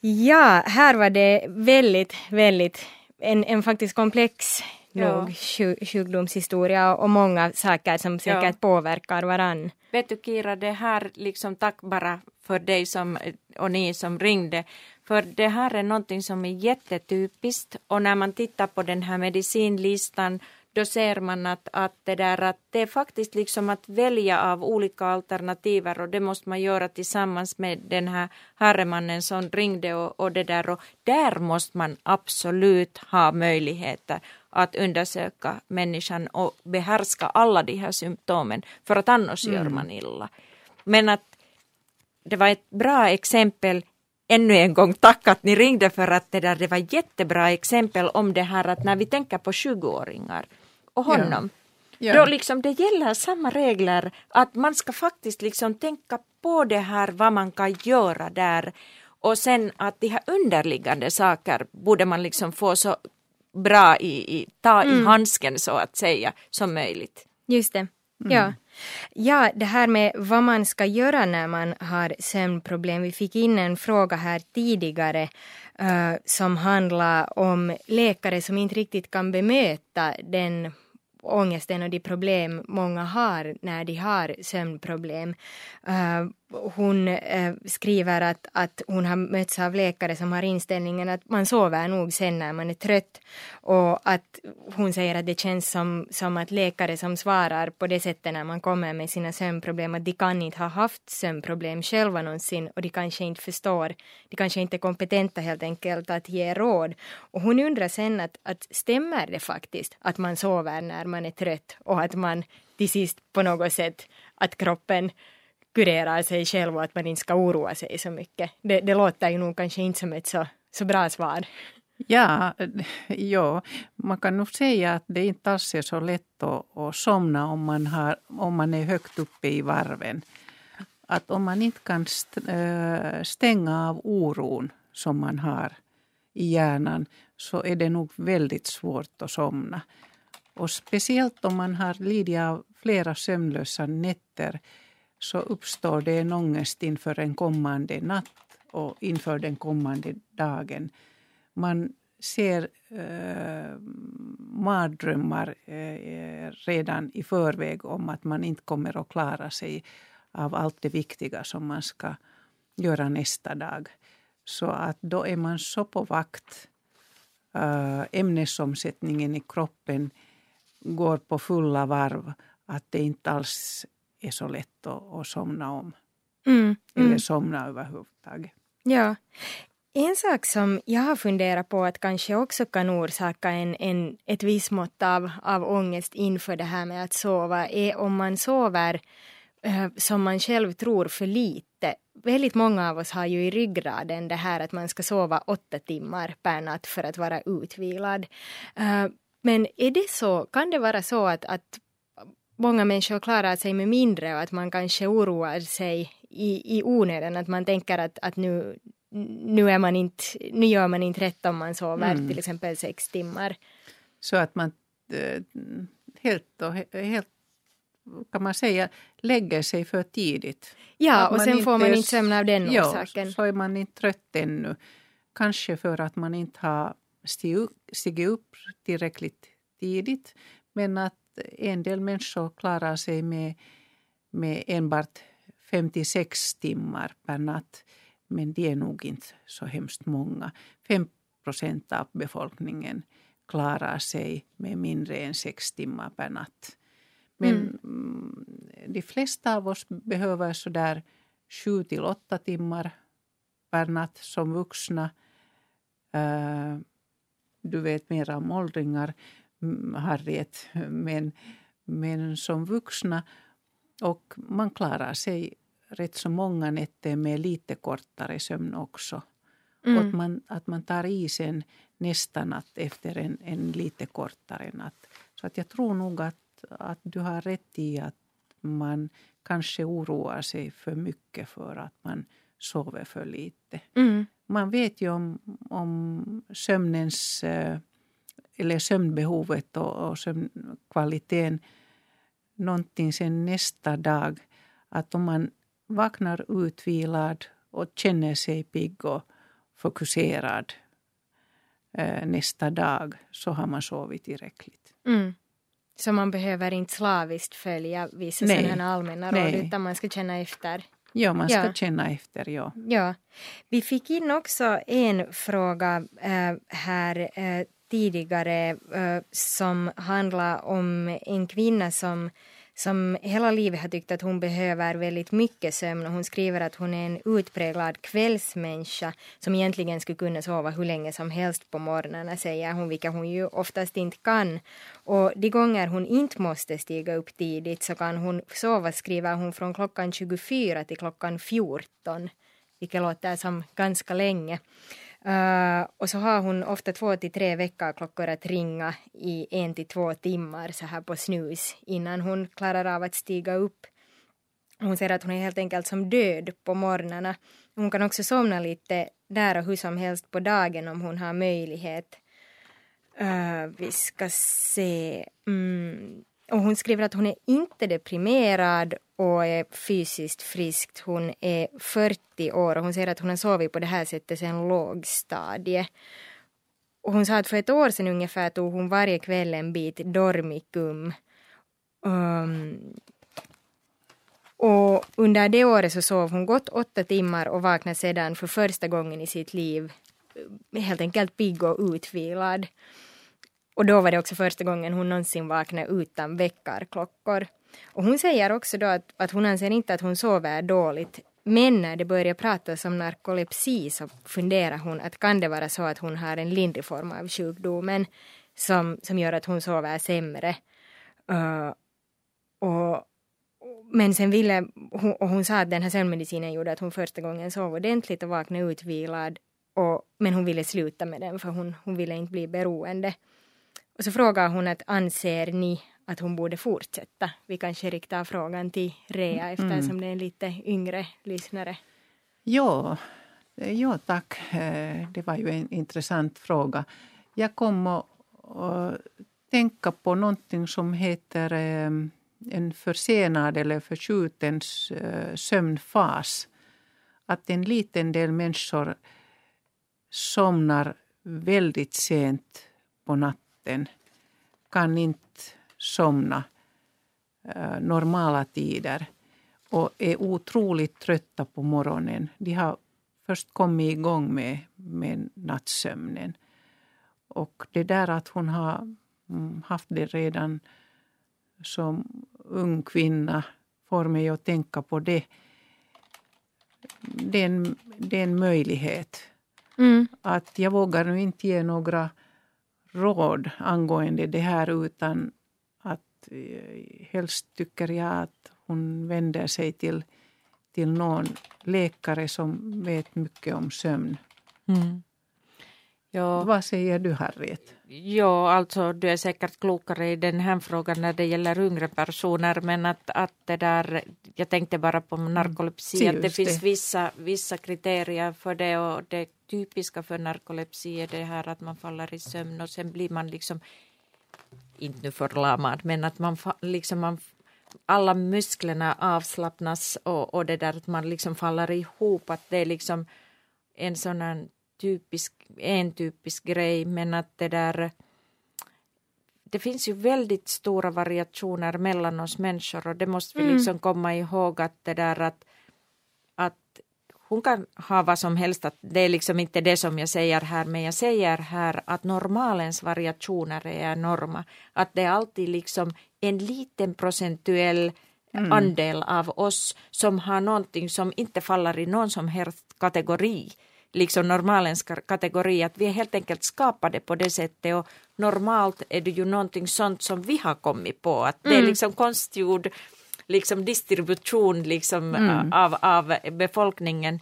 Ja, här var det väldigt, väldigt en, en faktiskt komplex. Nog sju- sjukdomshistoria och många saker som säkert påverkar varann. Vet du Kira, det här liksom tack bara för dig som, och ni som ringde. För det här är någonting som är jättetypiskt och när man tittar på den här medicinlistan då ser man att, att, det där, att det är faktiskt liksom att välja av olika alternativer och det måste man göra tillsammans med den här herremannen som ringde och, och det där och där måste man absolut ha möjligheter att undersöka människan och behärska alla de här symptomen för att annars mm. gör man illa. Men att det var ett bra exempel ännu en gång tack att ni ringde för att det där det var jättebra exempel om det här att när vi tänker på 20-åringar och honom. Ja. Ja. Då liksom det gäller samma regler att man ska faktiskt liksom tänka på det här vad man kan göra där och sen att de här underliggande saker borde man liksom få så bra i, i ta mm. i handsken så att säga som möjligt. Just det. Mm. Ja. Ja, det här med vad man ska göra när man har sömnproblem. Vi fick in en fråga här tidigare uh, som handlar om läkare som inte riktigt kan bemöta den ångesten och de problem många har när de har sömnproblem. Uh, hon eh, skriver att, att hon har mötts av läkare som har inställningen att man sover nog sen när man är trött och att hon säger att det känns som, som att läkare som svarar på det sättet när man kommer med sina sömnproblem att de kan inte ha haft sömnproblem själva någonsin och de kanske inte förstår, de kanske inte är kompetenta helt enkelt att ge råd. Och hon undrar sen att, att stämmer det faktiskt att man sover när man är trött och att man till sist på något sätt att kroppen kurerar sig själv och att man inte ska oroa sig så mycket. Det, det låter ju nog kanske inte som ett så, så bra svar. Ja, eh, ja, man kan nog säga att det inte alls är så lätt att, att somna om man, har, om man är högt uppe i varven. Att om man inte kan eh, stänga av oron som man har i hjärnan så är det nog väldigt svårt att somna. Och speciellt om man har lidit av flera sömnlösa nätter så uppstår det en ångest inför en kommande natt och inför den kommande dagen. Man ser eh, mardrömmar eh, redan i förväg om att man inte kommer att klara sig av allt det viktiga som man ska göra nästa dag. Så att då är man så på vakt. Eh, ämnesomsättningen i kroppen går på fulla varv att det inte alls är så lätt att, att somna om. Mm, Eller mm. somna överhuvudtaget. Ja. En sak som jag har funderat på att kanske också kan orsaka en, en, ett visst mått av, av ångest inför det här med att sova är om man sover eh, som man själv tror för lite. Väldigt många av oss har ju i ryggraden det här att man ska sova åtta timmar per natt för att vara utvilad. Eh, men är det så, kan det vara så att, att många människor klarar sig med mindre och att man kanske oroar sig i, i onödan, att man tänker att, att nu, nu, är man inte, nu gör man inte rätt om man sover mm. till exempel sex timmar. Så att man äh, helt och helt kan man säga lägger sig för tidigt. Ja, och sen får man inte sömn av den ja, orsaken. så är man inte trött ännu. Kanske för att man inte har stigit upp tillräckligt tidigt. Men att en del människor klarar sig med, med enbart 56 timmar per natt. Men det är nog inte så hemskt många. 5 procent av befolkningen klarar sig med mindre än sex timmar per natt. Men mm. mm de flesta av oss behöver sådär sju till åtta timmar per natt som vuxna. Uh, du vet mer om åldringar, mm, Harriet, men, men som vuxna och man klarar sig rätt så många nätter med lite kortare sömn också. Mm. Och att man, att man tar i sen nästa natt efter en, en lite kortare natt. Så att jag tror nog att, att du har rätt i att man kanske oroar sig för mycket för att man sover för lite. Mm. Man vet ju om, om sömnens eh, eller sömnbehovet och, och sömnkvaliteten någonting sen nästa dag. Att om man vaknar utvilad och känner sig pigg och fokuserad eh, nästa dag så har man sovit tillräckligt. Mm. Så man behöver inte slaviskt följa vissa Nej. sådana allmänna råd utan man ska känna efter? Ja, man ska ja. känna efter, ja. ja. Vi fick in också en fråga äh, här äh, tidigare eh, som handlar om en kvinna som som hela livet har tyckt att hon behöver väldigt mycket sömn och hon skriver att hon är en utpräglad kvällsmänniska som egentligen skulle kunna sova hur länge som helst på morgnarna säger hon, vilket hon ju oftast inte kan. Och de gånger hon inte måste stiga upp tidigt så kan hon sova, skriver hon, från klockan 24 till klockan 14, vilket låter som ganska länge. Uh, och så har hon ofta två till tre väckarklockor att ringa i en till två timmar så här på snus innan hon klarar av att stiga upp. Hon säger att hon är helt enkelt som död på morgnarna. Hon kan också somna lite där och hur som helst på dagen om hon har möjlighet. Uh, vi ska se. Mm. Och hon skriver att hon är inte deprimerad och är fysiskt frisk. Hon är 40 år och hon säger att hon har sovit på det här sättet sedan lågstadiet. Och hon sa att för ett år sedan ungefär tog hon varje kväll en bit Dormicum. Um, och under det året så sov hon gott åtta timmar och vaknade sedan för första gången i sitt liv eh, helt enkelt pigg och utvilad. Och då var det också första gången hon någonsin vaknade utan väckarklockor. Och hon säger också då att, att hon anser inte att hon sover dåligt. Men när det börjar pratas om narkolepsi så funderar hon att kan det vara så att hon har en lindrig form av sjukdomen som, som gör att hon sover sämre. Uh, och, men sen ville hon, och hon sa att den här sömnmedicinen gjorde att hon första gången sov ordentligt och vaknade utvilad. Och, men hon ville sluta med den för hon, hon ville inte bli beroende. Och så frågar hon att anser ni att hon borde fortsätta? Vi kanske riktar frågan till Rea mm. eftersom mm. det är en lite yngre lyssnare. Ja, ja tack. Eh, det var ju en intressant fråga. Jag kom att tänka på någonting som heter eh, en försenad eller förskjuten eh, sömnfas. Att en liten del människor somnar väldigt sent på natten, kan inte somna eh, normala tider och är otroligt trötta på morgonen. De har först kommit igång med, med nattsömnen. Och det där att hon har mm, haft det redan som ung kvinna får mig att tänka på det. Det är en, det är en möjlighet. Mm. Att jag vågar nu inte ge några råd angående det här utan Eh, helst tycker jag att hon vänder sig till, till någon läkare som vet mycket om sömn. Mm. Ja. Vad säger du Harriet? Ja, alltså du är säkert klokare i den här frågan när det gäller yngre personer men att, att det där, jag tänkte bara på mm. narkolepsi, mm. att det finns det. Vissa, vissa kriterier för det och det typiska för narkolepsi är det här att man faller i sömn och sen blir man liksom inte nu förlamad, men att man liksom man, alla musklerna avslappnas och, och det där att man liksom faller ihop, att det är liksom en sån typisk, en typisk grej, men att det där det finns ju väldigt stora variationer mellan oss människor och det måste vi mm. liksom komma ihåg att det där att hon kan ha vad som helst, att det är liksom inte det som jag säger här, men jag säger här att normalens variationer är enorma. Att det är alltid liksom en liten procentuell mm. andel av oss som har någonting som inte faller i någon som helst kategori liksom normalens kategori, att vi är helt enkelt skapade på det sättet och normalt är det ju någonting sånt som vi har kommit på, att det är mm. liksom konstgjord liksom distribution liksom, mm. av, av befolkningen.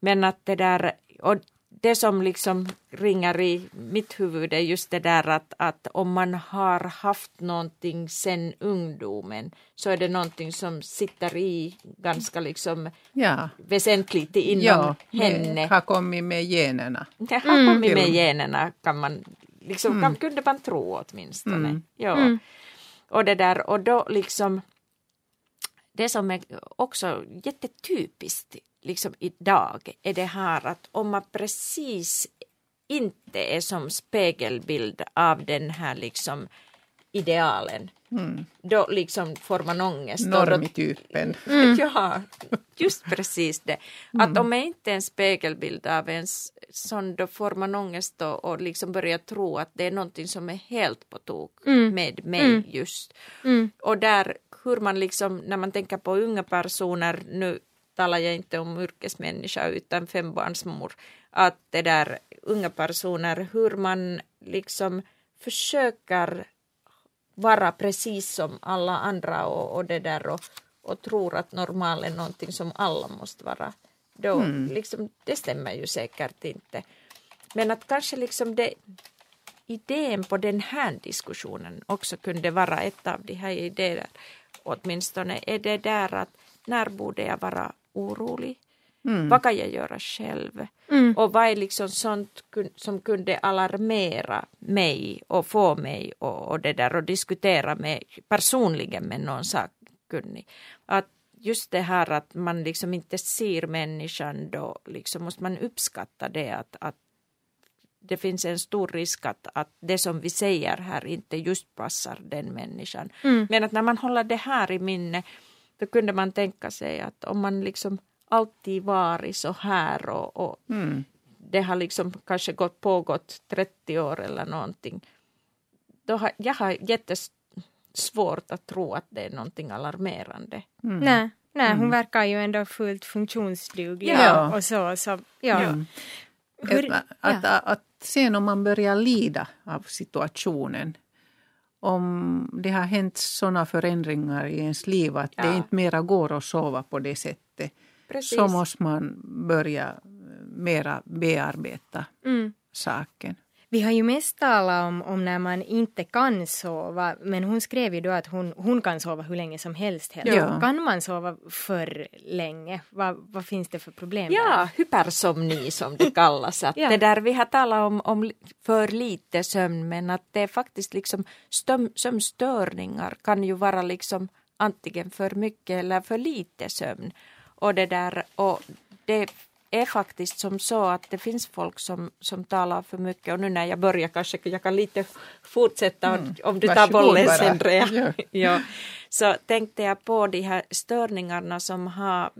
Men att det där, och det som liksom ringer i mitt huvud är just det där att, att om man har haft någonting sen ungdomen så är det någonting som sitter i ganska liksom ja. väsentligt inom ja, henne. Har kommit med generna. Det har mm. kommit med generna kan man, liksom, mm. kan, kunde man tro åtminstone. Mm. Ja. Mm. Och det där och då liksom det som är också jättetypiskt liksom idag är det här att om man precis inte är som spegelbild av den här liksom idealen mm. då liksom får man ångest. Normitypen. Mm. ja, just precis det. Att mm. om jag inte är en spegelbild av en sån, då får man ångest och, och liksom börjar tro att det är någonting som är helt på tok mm. med mig mm. just. Mm. Och där hur man liksom, när man tänker på unga personer, nu talar jag inte om yrkesmänniska utan fembarnsmor, att det där unga personer, hur man liksom försöker vara precis som alla andra och, och det där och, och tror att normal är någonting som alla måste vara. Då, mm. liksom, det stämmer ju säkert inte. Men att kanske liksom det, idén på den här diskussionen också kunde vara ett av de här idéerna åtminstone är det där att när borde jag vara orolig? Mm. Vad kan jag göra själv? Mm. Och vad är liksom sånt som kunde alarmera mig och få mig och, och det där och diskutera med personligen med någon sakkunnig. Att just det här att man liksom inte ser människan då liksom måste man uppskatta det att, att det finns en stor risk att, att det som vi säger här inte just passar den människan. Mm. Men att när man håller det här i minne då kunde man tänka sig att om man liksom alltid varit så här och, och mm. det har liksom kanske gått pågått 30 år eller någonting. Då har, jag har jättesvårt att tro att det är någonting alarmerande. Mm. Nej, nej hon mm. verkar ju ändå fullt funktionsduglig ja. och så. så ja. ja. Hur, att, att, att sen om man börjar lida av situationen om det har hänt sådana förändringar i ens liv att ja. det inte mera går att sova på det sättet Precis. så måste man börja mera bearbeta mm. saken. Vi har ju mest talat om, om när man inte kan sova, men hon skrev ju då att hon, hon kan sova hur länge som helst. Ja. Kan man sova för länge? Vad, vad finns det för problem? Ja, där? hypersomni som det kallas. Att ja. det där vi har talat om, om för lite sömn, men att det är faktiskt liksom sömnstörningar kan ju vara liksom antingen för mycket eller för lite sömn. Och det där, och det är faktiskt som så att det finns folk som, som talar för mycket och nu när jag börjar kanske jag kan lite fortsätta mm. om du tar bollen sen ja. ja. Så tänkte jag på de här störningarna som har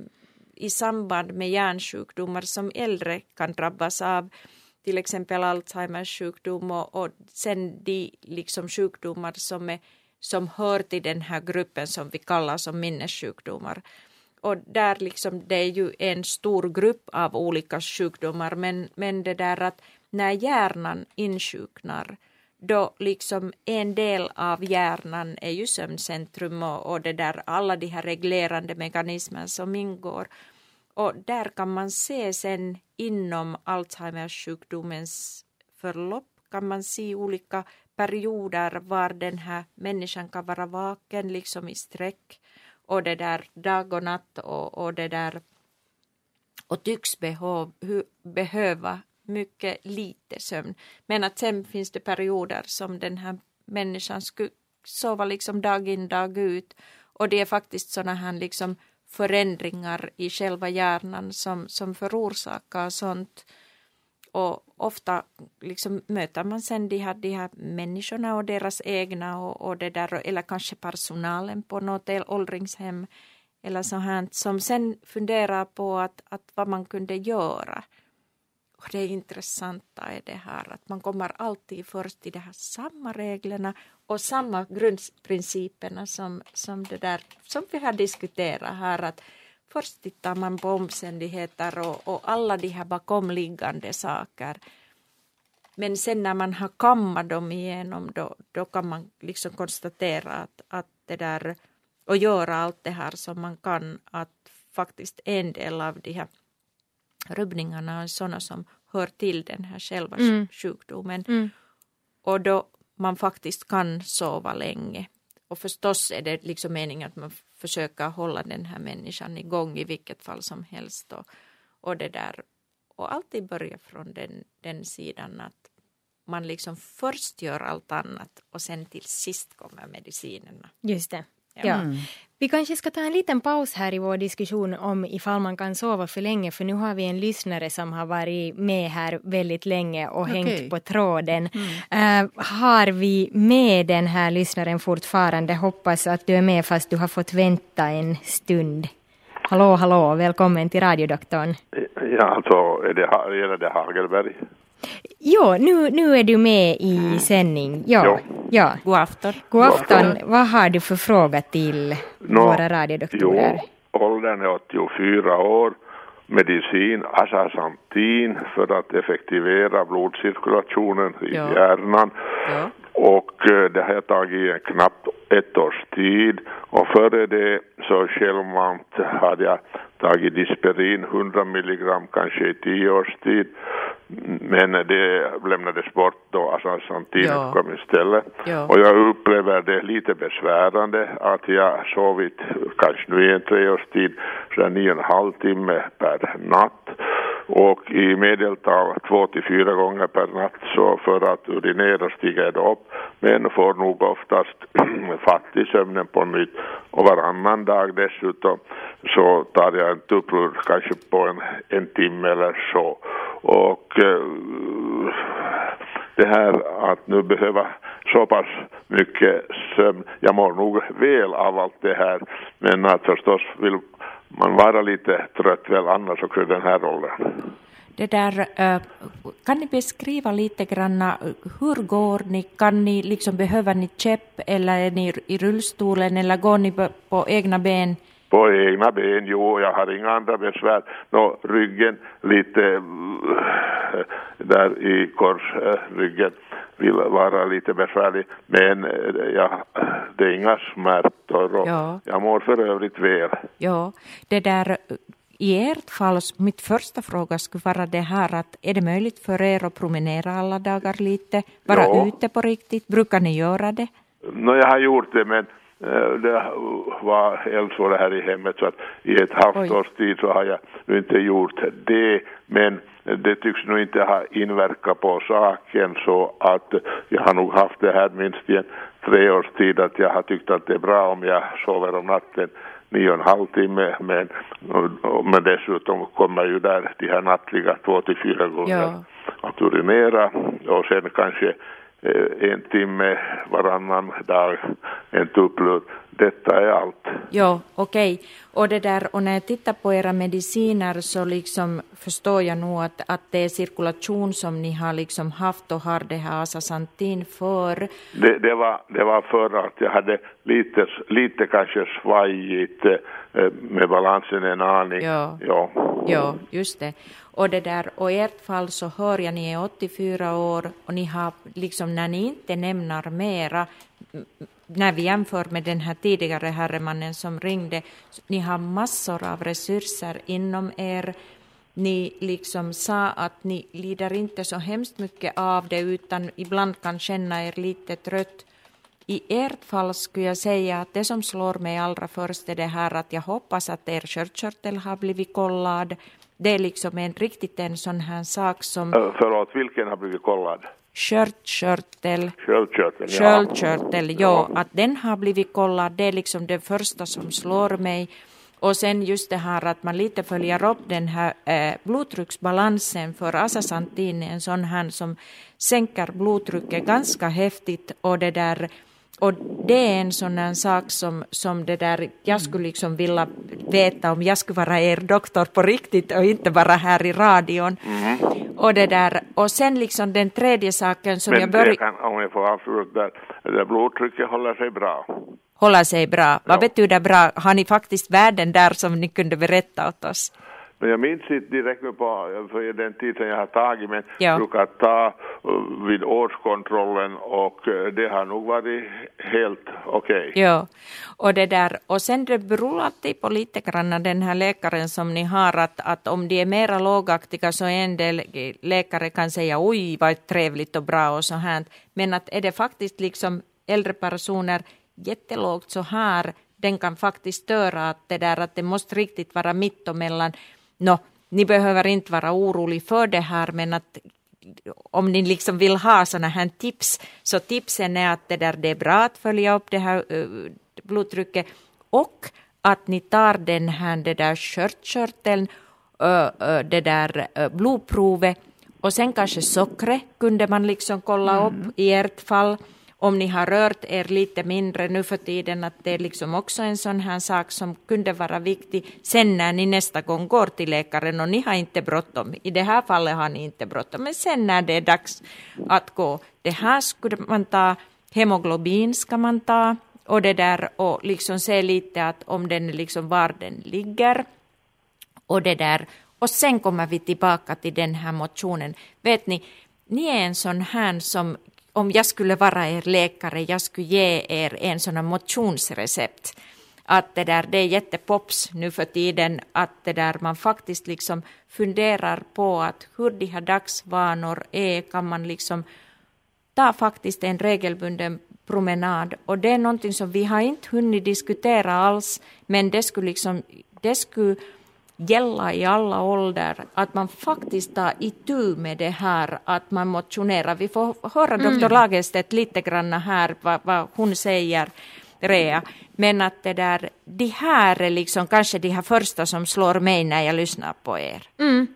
i samband med hjärnsjukdomar som äldre kan drabbas av till exempel Alzheimers sjukdom och, och sen de liksom sjukdomar som, är, som hör till den här gruppen som vi kallar som minnessjukdomar och där liksom det är ju en stor grupp av olika sjukdomar men, men det där att när hjärnan insjuknar då liksom en del av hjärnan är ju sömncentrum och, och det där alla de här reglerande mekanismer som ingår. Och där kan man se sen inom Alzheimers sjukdomens förlopp kan man se olika perioder var den här människan kan vara vaken liksom i sträck och det där dag och natt och, och det där och tycks behov, behöva mycket lite sömn. Men att sen finns det perioder som den här människan skulle sova liksom dag in dag ut och det är faktiskt sådana här liksom förändringar i själva hjärnan som, som förorsakar sånt och ofta liksom möter man sen de här, de här människorna och deras egna och, och det där, eller kanske personalen på något åldringshem eller så här, som sen funderar på att, att vad man kunde göra. Och det intressanta är det här att man kommer alltid först till de här samma reglerna och samma grundprinciperna som, som det där som vi har diskuterat här att Först tittar man på omständigheter och, och alla de här bakomliggande saker. Men sen när man har kammat dem igenom då, då kan man liksom konstatera att, att det där och göra allt det här som man kan att faktiskt en del av de här rubbningarna är sådana som hör till den här själva mm. sjukdomen. Mm. Och då man faktiskt kan sova länge. Och förstås är det liksom meningen att man försöka hålla den här människan igång i vilket fall som helst. Och, och det där. Och alltid börja från den, den sidan att man liksom först gör allt annat och sen till sist kommer medicinerna. Just det. Ja. Mm. Vi kanske ska ta en liten paus här i vår diskussion om ifall man kan sova för länge för nu har vi en lyssnare som har varit med här väldigt länge och okay. hängt på tråden. Mm. Uh, har vi med den här lyssnaren fortfarande? Hoppas att du är med fast du har fått vänta en stund. Hallå, hallå, välkommen till radiodoktorn. Ja, alltså är det, gäller det Hagelberg? Jo, nu, nu är du med i mm. sändning. Ja, jo. ja. God afton. God afton. Vad har du för fråga till no, våra radiodoktorer? Jo, åldern är 84 år. Medicin asasantin för att effektivera blodcirkulationen i ja. hjärnan. Ja. Och eh, det har jag tagit en knappt ett års tid. Och före det så självmant hade jag tagit Disperin 100 milligram kanske i tio års tid. Men det lämnades bort då Asantin ja. kom istället. Ja. Och jag upplever det lite besvärande att jag sovit kanske nu i en treårstid så nio och en halv timme per natt och i medeltal två till fyra gånger per natt så för att urinera stiger jag upp. Men får nog oftast fatt i sömnen på nytt. Och varannan dag dessutom så tar jag en tupplur kanske på en, en timme eller så. Och eh, det här att nu behöva så pass mycket sömn, jag mår nog väl av allt det här men att förstås vill man vara lite trött väl annars också i den här åldern. Det där, eh, kan ni beskriva lite grann eh, hur går ni? Kan ni liksom, behöver ni käpp eller är ni i rullstolen eller går ni på egna ben? På egna ben, jo, jag har inga andra besvär. Nå, ryggen lite äh, där i korsryggen vill vara lite besvärlig. Men ja, det är inga smärtor och ja. jag mår för övrigt väl. Ja, det där i ert fall, mitt första fråga skulle vara det här att är det möjligt för er att promenera alla dagar lite, vara ja. ute på riktigt? Brukar ni göra det? No, jag har gjort det men eh, det var eldsvåra här i hemmet så att i ett halvt års tid så har jag nu inte gjort det men det tycks nog inte ha inverkat på saken så att jag har nog haft det här minst i en tre års tid att jag har tyckt att det är bra om jag sover om natten nio och en halv timme men, men dessutom kommer ju där de här nattliga två till fyra gånger ja. att urinera och sen kanske eh, en timme varannan dag, en tupplur. Detta är allt. Ja, okej. Okay. Och det där, och när jag tittar på era mediciner så liksom förstår jag nog att, att det är cirkulation som ni har liksom haft och har det här asasantin för. Det, det, var, det var för att jag hade lite, lite kanske svajigt eh, med balansen en aning. Ja. ja, ja just det. Och det där, och i ert fall så hör jag, ni är 84 år och ni har liksom när ni inte nämner mera när vi jämför med den här tidigare herremannen som ringde, ni har massor av resurser inom er. Ni liksom sa att ni lider inte så hemskt mycket av det utan ibland kan känna er lite trött. I ert fall skulle jag säga att det som slår mig allra först är det här att jag hoppas att er sköldkörtel har blivit kollad. Det är liksom en riktigt en sån här sak som... Förlåt, vilken har blivit kollad? Sköldkörtel. Sköldkörtel, ja. Sköldkörtel, ja. Att den har blivit kollad, det är liksom det första som slår mig. Och sen just det här att man lite följer upp den här eh, blodtrycksbalansen för asasantin är en sån här som sänker blodtrycket ganska häftigt och det där och det är en sån här sak som, som det där, jag skulle liksom vilja veta om jag skulle vara er doktor på riktigt och inte bara här i radion. Mm. Och det där, och sen liksom den tredje saken som Men jag började... om jag får avsluta där, det blodtrycket håller sig bra. Håller sig bra. Ja. Vad betyder bra? Har ni faktiskt värden där som ni kunde berätta åt oss? Men jag minns inte direkt på för den tiden jag har tagit, men ja. brukar ta uh, vid årskontrollen och uh, det har nog varit helt okej. Okay. Ja, och det där, och sen det beror alltid på lite grann den här läkaren som ni har, att, att om de är mera lågaktiga så en del läkare kan säga oj vad trevligt och bra och så här, men att är det faktiskt liksom äldre personer jättelågt så här, den kan faktiskt störa att det där att det måste riktigt vara mittemellan no, ni behöver inte vara orolig för det här, men att om ni liksom vill ha sådana här tips, så tipsen är att det, där, det är bra att följa upp det här, blodtrycket och att ni tar den här det där sköldkörteln, det där blodprovet och sen kanske sockret kunde man liksom kolla mm. upp i ert fall om ni har rört er lite mindre nu för tiden, att det är liksom också en sån här sak som kunde vara viktig sen när ni nästa gång går till läkaren. Och ni har inte bråttom. I det här fallet har ni inte bråttom, men sen när det är dags att gå, det här skulle man ta, hemoglobin ska man ta. Och det där och liksom se lite att om den liksom var den ligger. Och det där. Och sen kommer vi tillbaka till den här motionen. Vet ni, ni är en sån här som om jag skulle vara er läkare, jag skulle ge er en sån här motionsrecept. Att det där, det är jättepops nu för tiden, att det där man faktiskt liksom funderar på att hur de här dagsvanor är, kan man liksom ta faktiskt en regelbunden promenad. Och det är någonting som vi har inte hunnit diskutera alls, men det skulle liksom, det skulle gälla i alla åldrar, att man faktiskt tar itu med det här att man motionerar. Vi får höra mm. doktor Lagerstedt lite grann här vad, vad hon säger, Rea. Men att det där, de här är liksom kanske de här första som slår mig när jag lyssnar på er. Mm.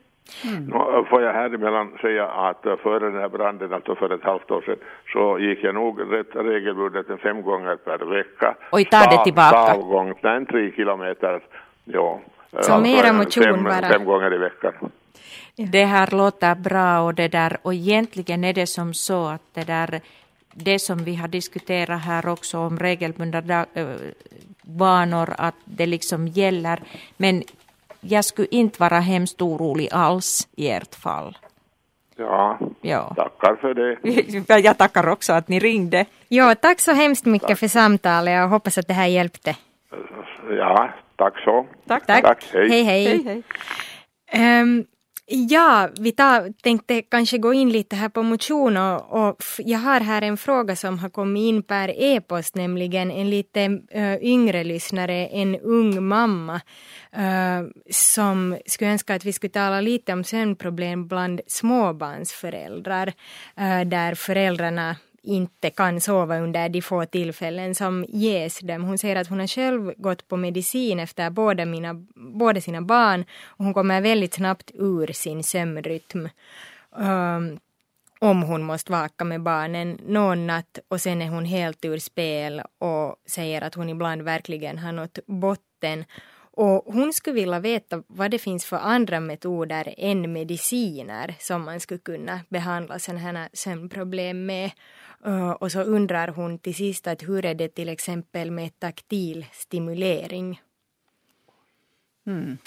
Mm. får jag här emellan säga att före den här branden, alltså för ett halvt år sedan, så gick jag nog rätt regelbundet fem gånger per vecka. Oj, ta det tillbaka. Avgång, nej, tre kilometer, ja. Så alltså mera motion fem, bara. Fem gånger i veckan. Det här låter bra och det där och egentligen är det som så att det där det som vi har diskuterat här också om regelbundna vanor att det liksom gäller men jag skulle inte vara hemskt orolig alls i ert fall. Ja, ja. tackar för det. jag tackar också att ni ringde. Ja, tack så hemskt mycket tack. för samtalet. Jag hoppas att det här hjälpte. Ja, Tack så. Tack. Tack. Tack. Hej. Hej, hej. hej, hej. Um, ja, vi tar, tänkte kanske gå in lite här på motion och, och jag har här en fråga som har kommit in per e-post, nämligen en lite uh, yngre lyssnare, en ung mamma uh, som skulle önska att vi skulle tala lite om sömnproblem bland småbarnsföräldrar, uh, där föräldrarna inte kan sova under de få tillfällen som ges dem. Hon säger att hon har själv gått på medicin efter båda, mina, båda sina barn och hon kommer väldigt snabbt ur sin sömnrytm. Um, om hon måste vaka med barnen någon natt och sen är hon helt ur spel och säger att hon ibland verkligen har nått botten. Och hon skulle vilja veta vad det finns för andra metoder än mediciner som man skulle kunna behandla sådana här sömnproblem med. Eh, och så undrar hon till sist att hur är det till exempel med taktil stimulering? Mm.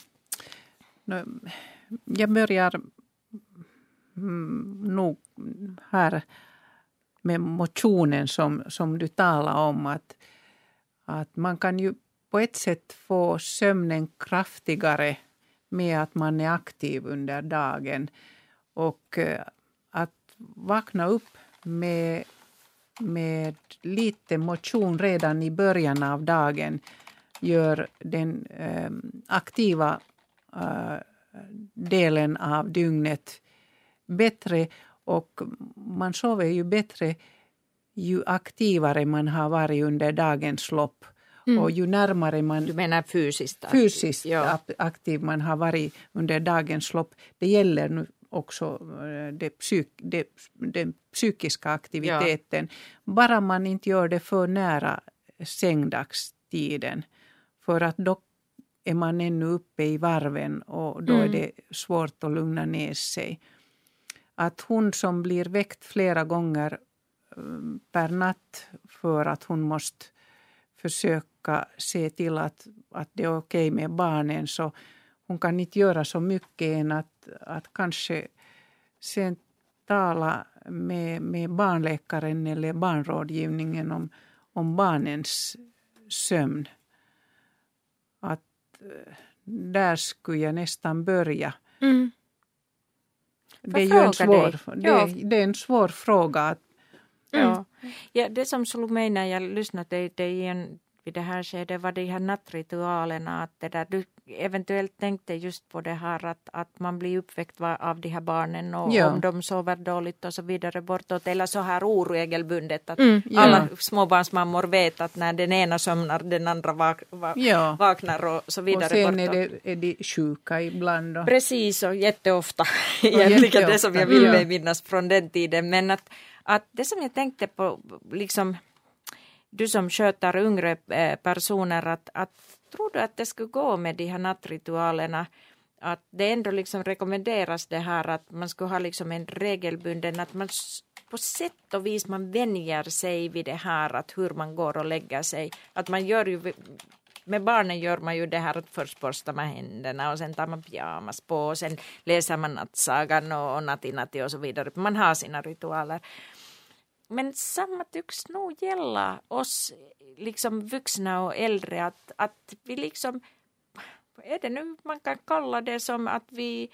Jag börjar mm, nog här med motionen som, som du talar om. Att, att man kan ju på ett sätt få sömnen kraftigare med att man är aktiv under dagen. Och eh, att vakna upp med med lite motion redan i början av dagen gör den eh, aktiva eh, delen av dygnet bättre och man sover ju bättre ju aktivare man har varit under dagens lopp. Mm. Och ju närmare man... Du menar fysiskt aktiv? Fysiskt ja. aktiv man har varit under dagens lopp. Det gäller nu också eh, det psyk, det, den psykiska aktiviteten. Ja. Bara man inte gör det för nära sängdagstiden. För att då är man ännu uppe i varven och då mm. är det svårt att lugna ner sig. Att hon som blir väckt flera gånger eh, per natt för att hon måste försöka se till att, att det är okej okay med barnen så hon kan inte göra så mycket än att, att kanske sen tala med, med barnläkaren eller barnrådgivningen om, om barnens sömn. Att eh, där skulle jag nästan börja. Mm. Det är ju en svår, det, det, är en svår fråga. Att, mm. ja. Ja, det som slog mig när jag lyssnade det, det igen vid det här skedet var de här nattritualerna. Att det där, du eventuellt tänkte just på det här att, att man blir uppväckt av de här barnen och ja. om de sover dåligt och så vidare bortåt. Eller så här oregelbundet att mm, ja. alla småbarnsmammor vet att när den ena somnar den andra vak, va, ja. vaknar och så vidare. Och sen bortåt. är, det, är de sjuka ibland. Och... Precis och jätteofta egentligen jätteofta. det som jag vill ja. minnas från den tiden. Men att, att det som jag tänkte på liksom du som sköter yngre eh, personer att, att tror du att det skulle gå med de här nattritualerna att det ändå liksom rekommenderas det här att man skulle ha liksom en regelbunden att man på sätt och vis man vänjer sig vid det här att hur man går och lägger sig. Att man gör ju med barnen gör man ju det här att först borstar man händerna och sen tar man pyjamas på och sen läser man nattsagan och, och natti natti och så vidare. Man har sina ritualer. Men samma tycks nog gälla oss liksom vuxna och äldre att, att vi liksom, är det nu man kan kalla det som att vi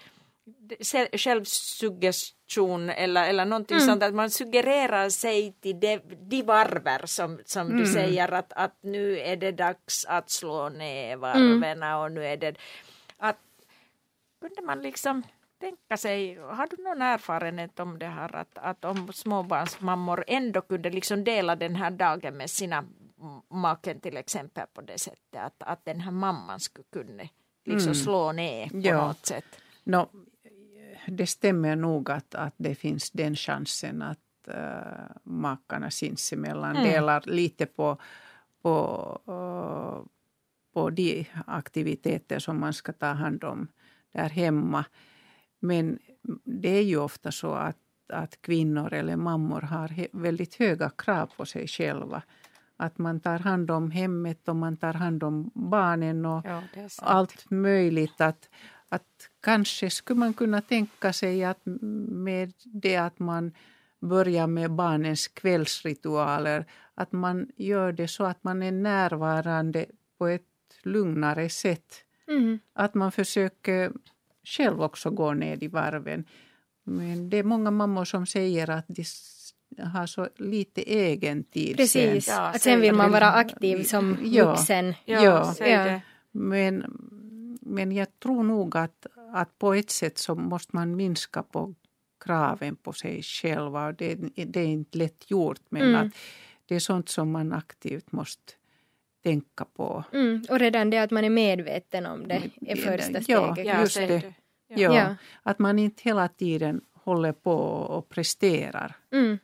självsuggestion eller, eller någonting mm. sånt att man suggererar sig till de, de varver som, som mm. du säger att, att nu är det dags att slå ner varven mm. och nu är det att kunde man liksom tänka sig, har du någon erfarenhet om det här att, att om småbarnsmammor ändå kunde liksom dela den här dagen med sina maken till exempel på det sättet att, att den här mamman skulle kunna liksom mm. slå ner på ja. något sätt? No, det stämmer nog att, att det finns den chansen att uh, makarna sinsemellan mm. delar lite på, på, uh, på de aktiviteter som man ska ta hand om där hemma. Men det är ju ofta så att, att kvinnor eller mammor har väldigt höga krav på sig själva. Att man tar hand om hemmet och man tar hand om barnen och ja, allt möjligt. Att, att kanske skulle man kunna tänka sig att med det att man börjar med barnens kvällsritualer, att man gör det så att man är närvarande på ett lugnare sätt. Mm. Att man försöker själv också går ner i varven. Men det är många mammor som säger att de har så lite egen tid. Precis, sen. Ja, att sen vill man vara aktiv som ja, vuxen. Ja, ja. Men, men jag tror nog att, att på ett sätt så måste man minska på kraven på sig själva. Det, det är inte lätt gjort men mm. att det är sånt som man aktivt måste tänka på. Mm, och redan det att man är medveten om det är första steget. Ja, just det. Ja. ja. Att man inte hela tiden håller på och presterar. Mm.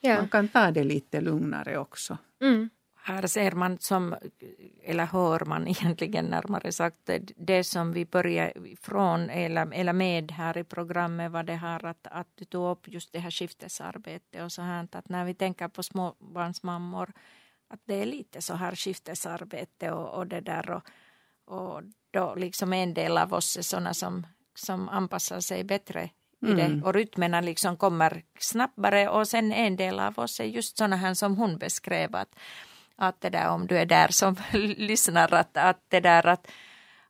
Ja. Man kan ta det lite lugnare också. Mm. Här ser man som, eller hör man egentligen närmare sagt, det som vi börjar ifrån eller, eller med här i programmet var det här att, att du tog upp just det här skiftesarbetet och så här att när vi tänker på småbarnsmammor att det är lite så här skiftesarbete och, och det där och, och då liksom en del av oss är sådana som, som anpassar sig bättre i det mm. och rytmerna liksom kommer snabbare och sen en del av oss är just sådana här som hon beskrev att, att det där om du är där som lyssnar att, att det där att,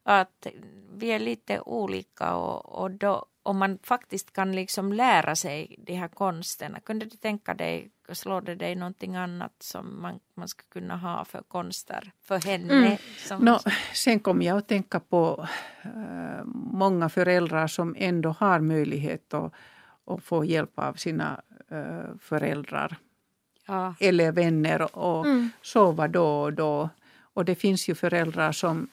att vi är lite olika och, och då om man faktiskt kan liksom lära sig de här konsterna, kunde du tänka dig, slår det dig någonting annat som man, man skulle kunna ha för konster för henne? Mm. Som... No, sen kom jag att tänka på äh, många föräldrar som ändå har möjlighet att, att få hjälp av sina äh, föräldrar ja. eller vänner och mm. sova då och då. Och det finns ju föräldrar som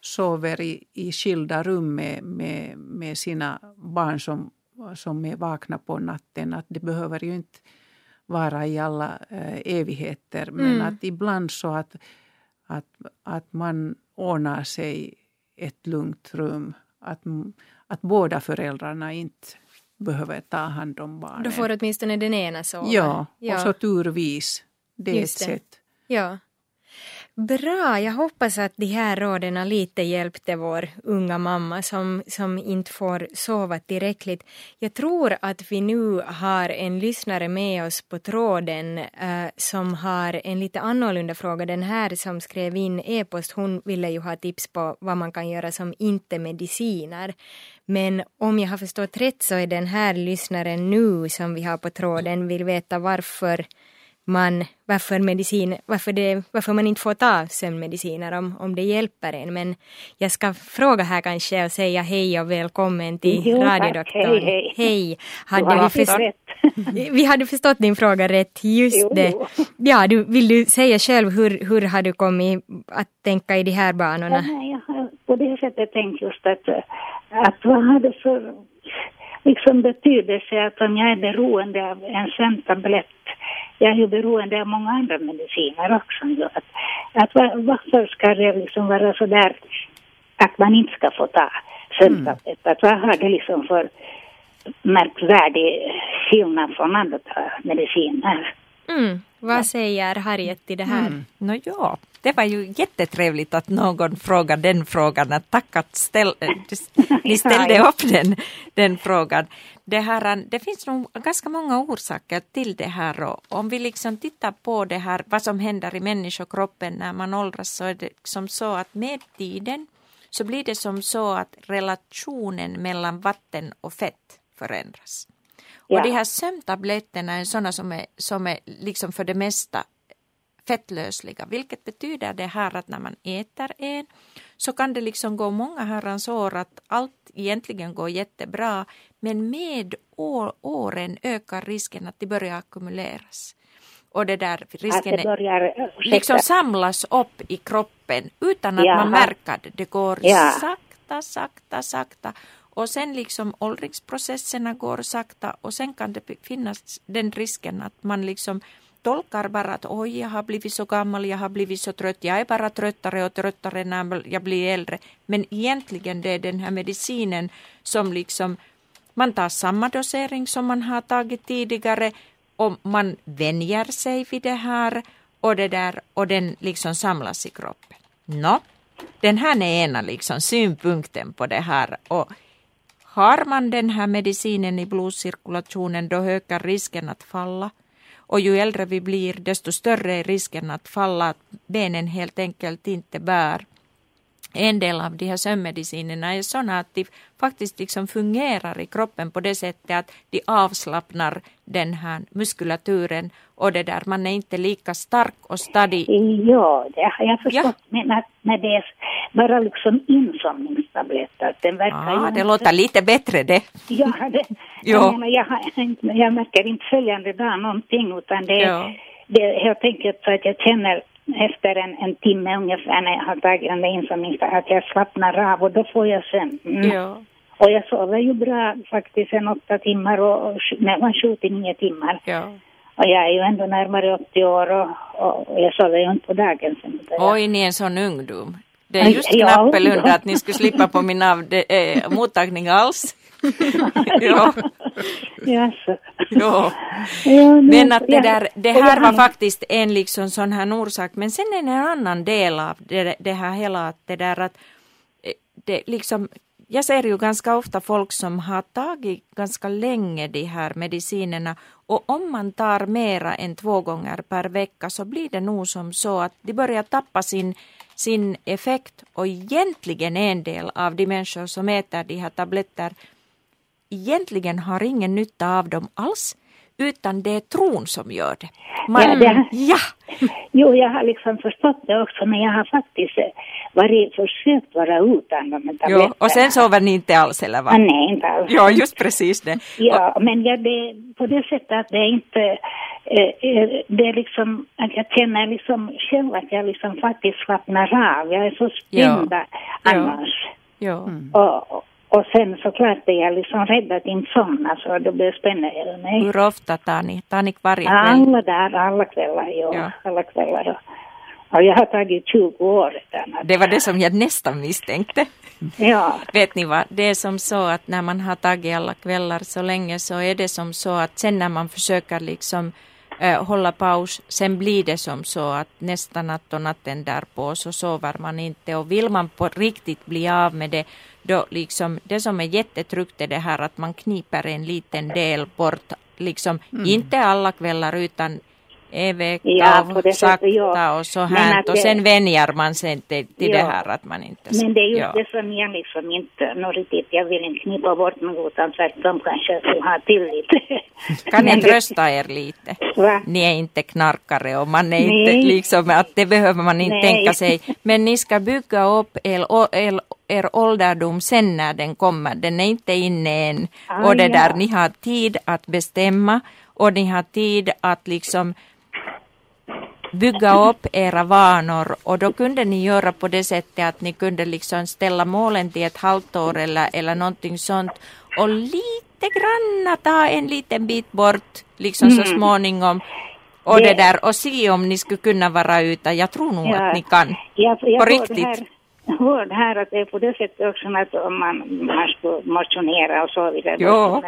sover i, i skilda rum med, med, med sina barn som, som är vakna på natten. Att det behöver ju inte vara i alla äh, evigheter men mm. att ibland så att, att, att man ordnar sig ett lugnt rum. Att, att båda föräldrarna inte behöver ta hand om barnen. Då får åtminstone den ena sova. Ja, ja. och så turvis. Det är Just ett det. sätt. Ja. Bra, jag hoppas att de här råden lite hjälpte vår unga mamma som, som inte får sova tillräckligt. Jag tror att vi nu har en lyssnare med oss på tråden eh, som har en lite annorlunda fråga. Den här som skrev in e-post, hon ville ju ha tips på vad man kan göra som inte mediciner. Men om jag har förstått rätt så är den här lyssnaren nu som vi har på tråden vill veta varför man, varför, medicin, varför, det, varför man inte får ta sömnmediciner om, om det hjälper en. Men jag ska fråga här kanske och säga hej och välkommen till jo, radiodoktorn. Hej, hej. hej. Hade du har förstått, rätt. vi hade förstått din fråga rätt, just jo, det. Ja, du, vill du säga själv hur, hur har du kommit att tänka i de här banorna? Ja, nej, jag har på det sättet tänkt just att, att vad har det för liksom betydelse att om jag är beroende av en sömntablett jag är ju beroende av många andra mediciner också. Att, att varför ska det liksom vara så där att man inte ska få ta sömntablett? Mm. vad har det liksom för märkvärdig skillnad från andra mediciner? Mm. Vad säger Harriet till det här? Mm. No, ja, det var ju jättetrevligt att någon frågade den frågan. Att tack att ställ, ni ställde upp den, den frågan. Det, här, det finns nog ganska många orsaker till det här. Och om vi liksom tittar på det här, vad som händer i människokroppen när man åldras så är det som så att med tiden så blir det som så att relationen mellan vatten och fett förändras. Ja. Och de här sömntabletterna är sådana som är, som är liksom för det mesta fettlösliga, vilket betyder det här att när man äter en så kan det liksom gå många herrans år att allt egentligen går jättebra, men med år, åren ökar risken att det börjar ackumuleras. Och det där risken det börjar, liksom samlas upp i kroppen utan att Jaha. man märker det. Det går ja. sakta, sakta, sakta. Och sen liksom åldringsprocesserna går sakta och sen kan det finnas den risken att man liksom tolkar bara att oj, jag har blivit så gammal, jag har blivit så trött, jag är bara tröttare och tröttare när jag blir äldre. Men egentligen det är den här medicinen som liksom, man tar samma dosering som man har tagit tidigare och man vänjer sig vid det här och det där och den liksom samlas i kroppen. No. den här är ena liksom synpunkten på det här och har man den här medicinen i blodcirkulationen då ökar risken att falla. Och ju äldre vi blir desto större är risken att falla, att benen helt enkelt inte bär en del av de här sömnmedicinerna är sådana att de faktiskt liksom fungerar i kroppen på det sättet att de avslappnar den här muskulaturen och det där, man är inte lika stark och stadig. Ja, det har jag förstått. Ja. Men att när det är bara liksom insomningstabletter, den verkar ja, det låter lite bättre det. Ja, det, jag, menar, jag, jag märker inte följande dag någonting utan det, ja. det helt enkelt så att jag känner efter en, en timme ungefär när jag har tagit den där insomningstabletten att jag slappnar av och då får jag sömn. Mm. Ja. Och jag sover ju bra faktiskt en åtta timmar och, och mellan sju till nio timmar. Ja. Och jag är ju ändå närmare 80 år och, och jag sover ju inte på dagen. Sen, Oj, ni är en sån ungdom. Det är just knappelunda ja. att ni skulle slippa på min av, de, äh, mottagning alls. ja. Ja. Men att det, där, det här var faktiskt en liksom sån här orsak. Men sen är det en annan del av det, det här hela att det där att eh, det liksom jag ser ju ganska ofta folk som har tagit ganska länge de här medicinerna och om man tar mera än två gånger per vecka så blir det nog som så att de börjar tappa sin, sin effekt och egentligen en del av de människor som äter de här tabletter egentligen har ingen nytta av dem alls utan det är tron som gör det. Man, ja, det, ja. Jo, jag har liksom förstått det också, men jag har faktiskt eh, varit, försökt vara utan de tabletterna. Jo, och sen sover ni inte alls eller vad? nej, inte alls. Ja, just precis det. Ja, och, men ja, det, på det sättet att det är inte, eh, eh, det är liksom att jag känner liksom själv att jag liksom faktiskt slappnar av. Jag är så spänd ja. annars. Ja. Mm. Och, och sen såklart är jag liksom rädd att inte somna så då blir det mig. Hur ofta tar ni? Tar ni varje kväll? Alla där, alla kvällar, ja. ja. Alla kvällar, ja. Och jag har tagit 20 år redan. Det var det som jag nästan misstänkte. Ja. Vet ni vad, det är som så att när man har tagit alla kvällar så länge så är det som så att sen när man försöker liksom äh, hålla paus, sen blir det som så att nästa natt och natten därpå så sover man inte och vill man på riktigt bli av med det då liksom det som är jättetryggt är det här att man kniper en liten del bort, liksom mm. inte alla kvällar utan vecka och sakta ja. och så här. Och sen vänjer man sig till, till ja. det här att man inte... Men det är just ja. det som jag liksom inte, nå riktigt, jag vill inte knipa bort något utan tvärtom kanske skulle ha tillit. kan ni trösta er lite? Va? Ni är inte knarkare och man är Nej. inte liksom, att det behöver man inte Nej. tänka sig. Men ni ska bygga upp er, er, er ålderdom sen när den kommer. Den är inte inne än. Ah, och det där, ni har tid att bestämma och ni har tid att liksom bygga upp era vanor och då kunde ni göra på det sättet att ni kunde liksom ställa målen till ett halvt år eller, eller någonting sånt och lite granna ta en liten bit bort liksom mm. så småningom och det, det, där och se om ni skulle kunna vara ute. Jag tror nog ja, att ni kan. Jag, jag på riktigt. Jag hörde här att det är på det sättet också att man, man skulle motionera och så vidare. Ja.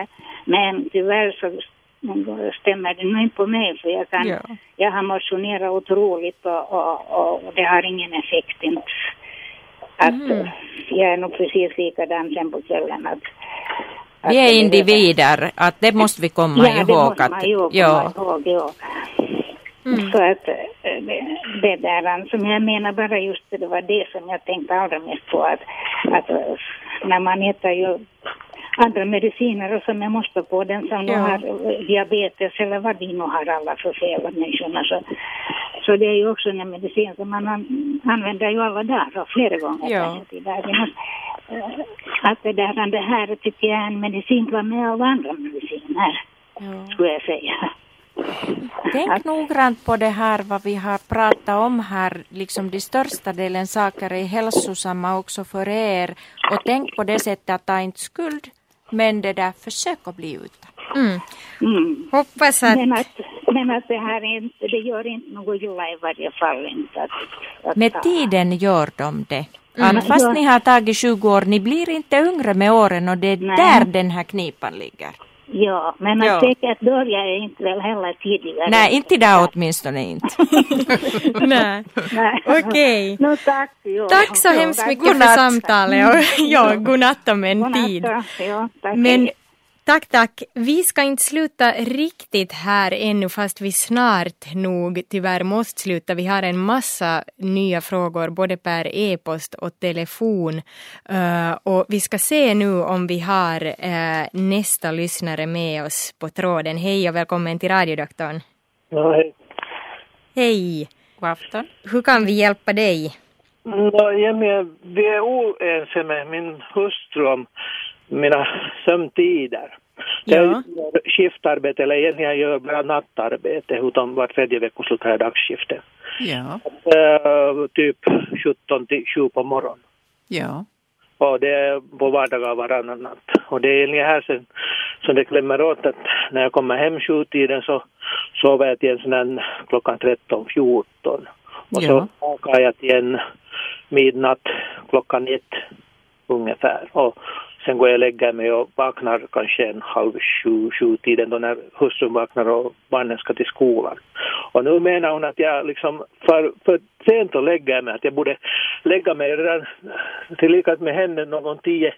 Men tyvärr så stämmer det nog inte på mig för jag, kan, ja. jag har motionerat otroligt och, och, och det har ingen effekt inte. Att mm. Jag är nog precis likadan sen på kvällen. Att, att vi är individer, att det måste vi komma ja, ihåg. Det måste man ju komma ja. ihåg, ja. Mm. Så att eh, det, det där som jag menar bara just det, det var det som jag tänkte allra mest på att, att eh, när man äter ju andra mediciner och som jag måste på den som ja. har diabetes eller vad de nu har alla för fel människorna så, så det är ju också en medicin som man använder ju alla dagar och flera gånger ja. dagen. Eh, att det där det här tycker jag är en medicin med av andra mediciner ja. skulle jag säga. Tänk att, noggrant på det här vad vi har pratat om här, liksom de största delen saker är hälsosamma också för er och tänk på det sättet att ta inte skuld men det där, försök att bli utan. Mm. Mm. Hoppas att... Men, att... men att det här inte, det gör inte något illa i varje fall inte. Att, att med tiden gör de det. Mm. Fast ni har tagit 20 år, ni blir inte yngre med åren och det är Nej. där den här knipan ligger. Ja, men att ja. säkert börjar inte väl heller tidigare. Nej, inte idag åtminstone inte. Nej, okej. Okay. No, tack. Jo. Tack så hemskt mycket för samtalet och ja, godnatt om en tid. Ja, tack. Men Tack, tack. Vi ska inte sluta riktigt här ännu fast vi snart nog tyvärr måste sluta. Vi har en massa nya frågor både per e-post och telefon. Uh, och vi ska se nu om vi har uh, nästa lyssnare med oss på tråden. Hej och välkommen till radiodoktorn. Ja, hej. Hej. God afton. Hur kan vi hjälpa dig? No, vi är oense med min hustru om mina sömntider. Ja. Jag gör skiftarbete, eller egentligen gör bara nattarbete, utan var tredje veckoslut har jag dagsskifte. Ja. Uh, typ 17 till 7 på morgonen. Ja. Och det är på vardagar varannan natt. Och det är egentligen här sen, som det klämmer åt att när jag kommer hem sjutiden så sover jag till en sån här klockan 13, 14. Och ja. så vakar jag till en midnatt klockan ett ungefär. Och Sen går jag och lägger mig och vaknar kanske en halv sju, sju tiden då när hustrun vaknar och barnen ska till skolan. Och nu menar hon att jag liksom för, för sent att lägga mig, att jag borde lägga mig redan tillika med henne någon tio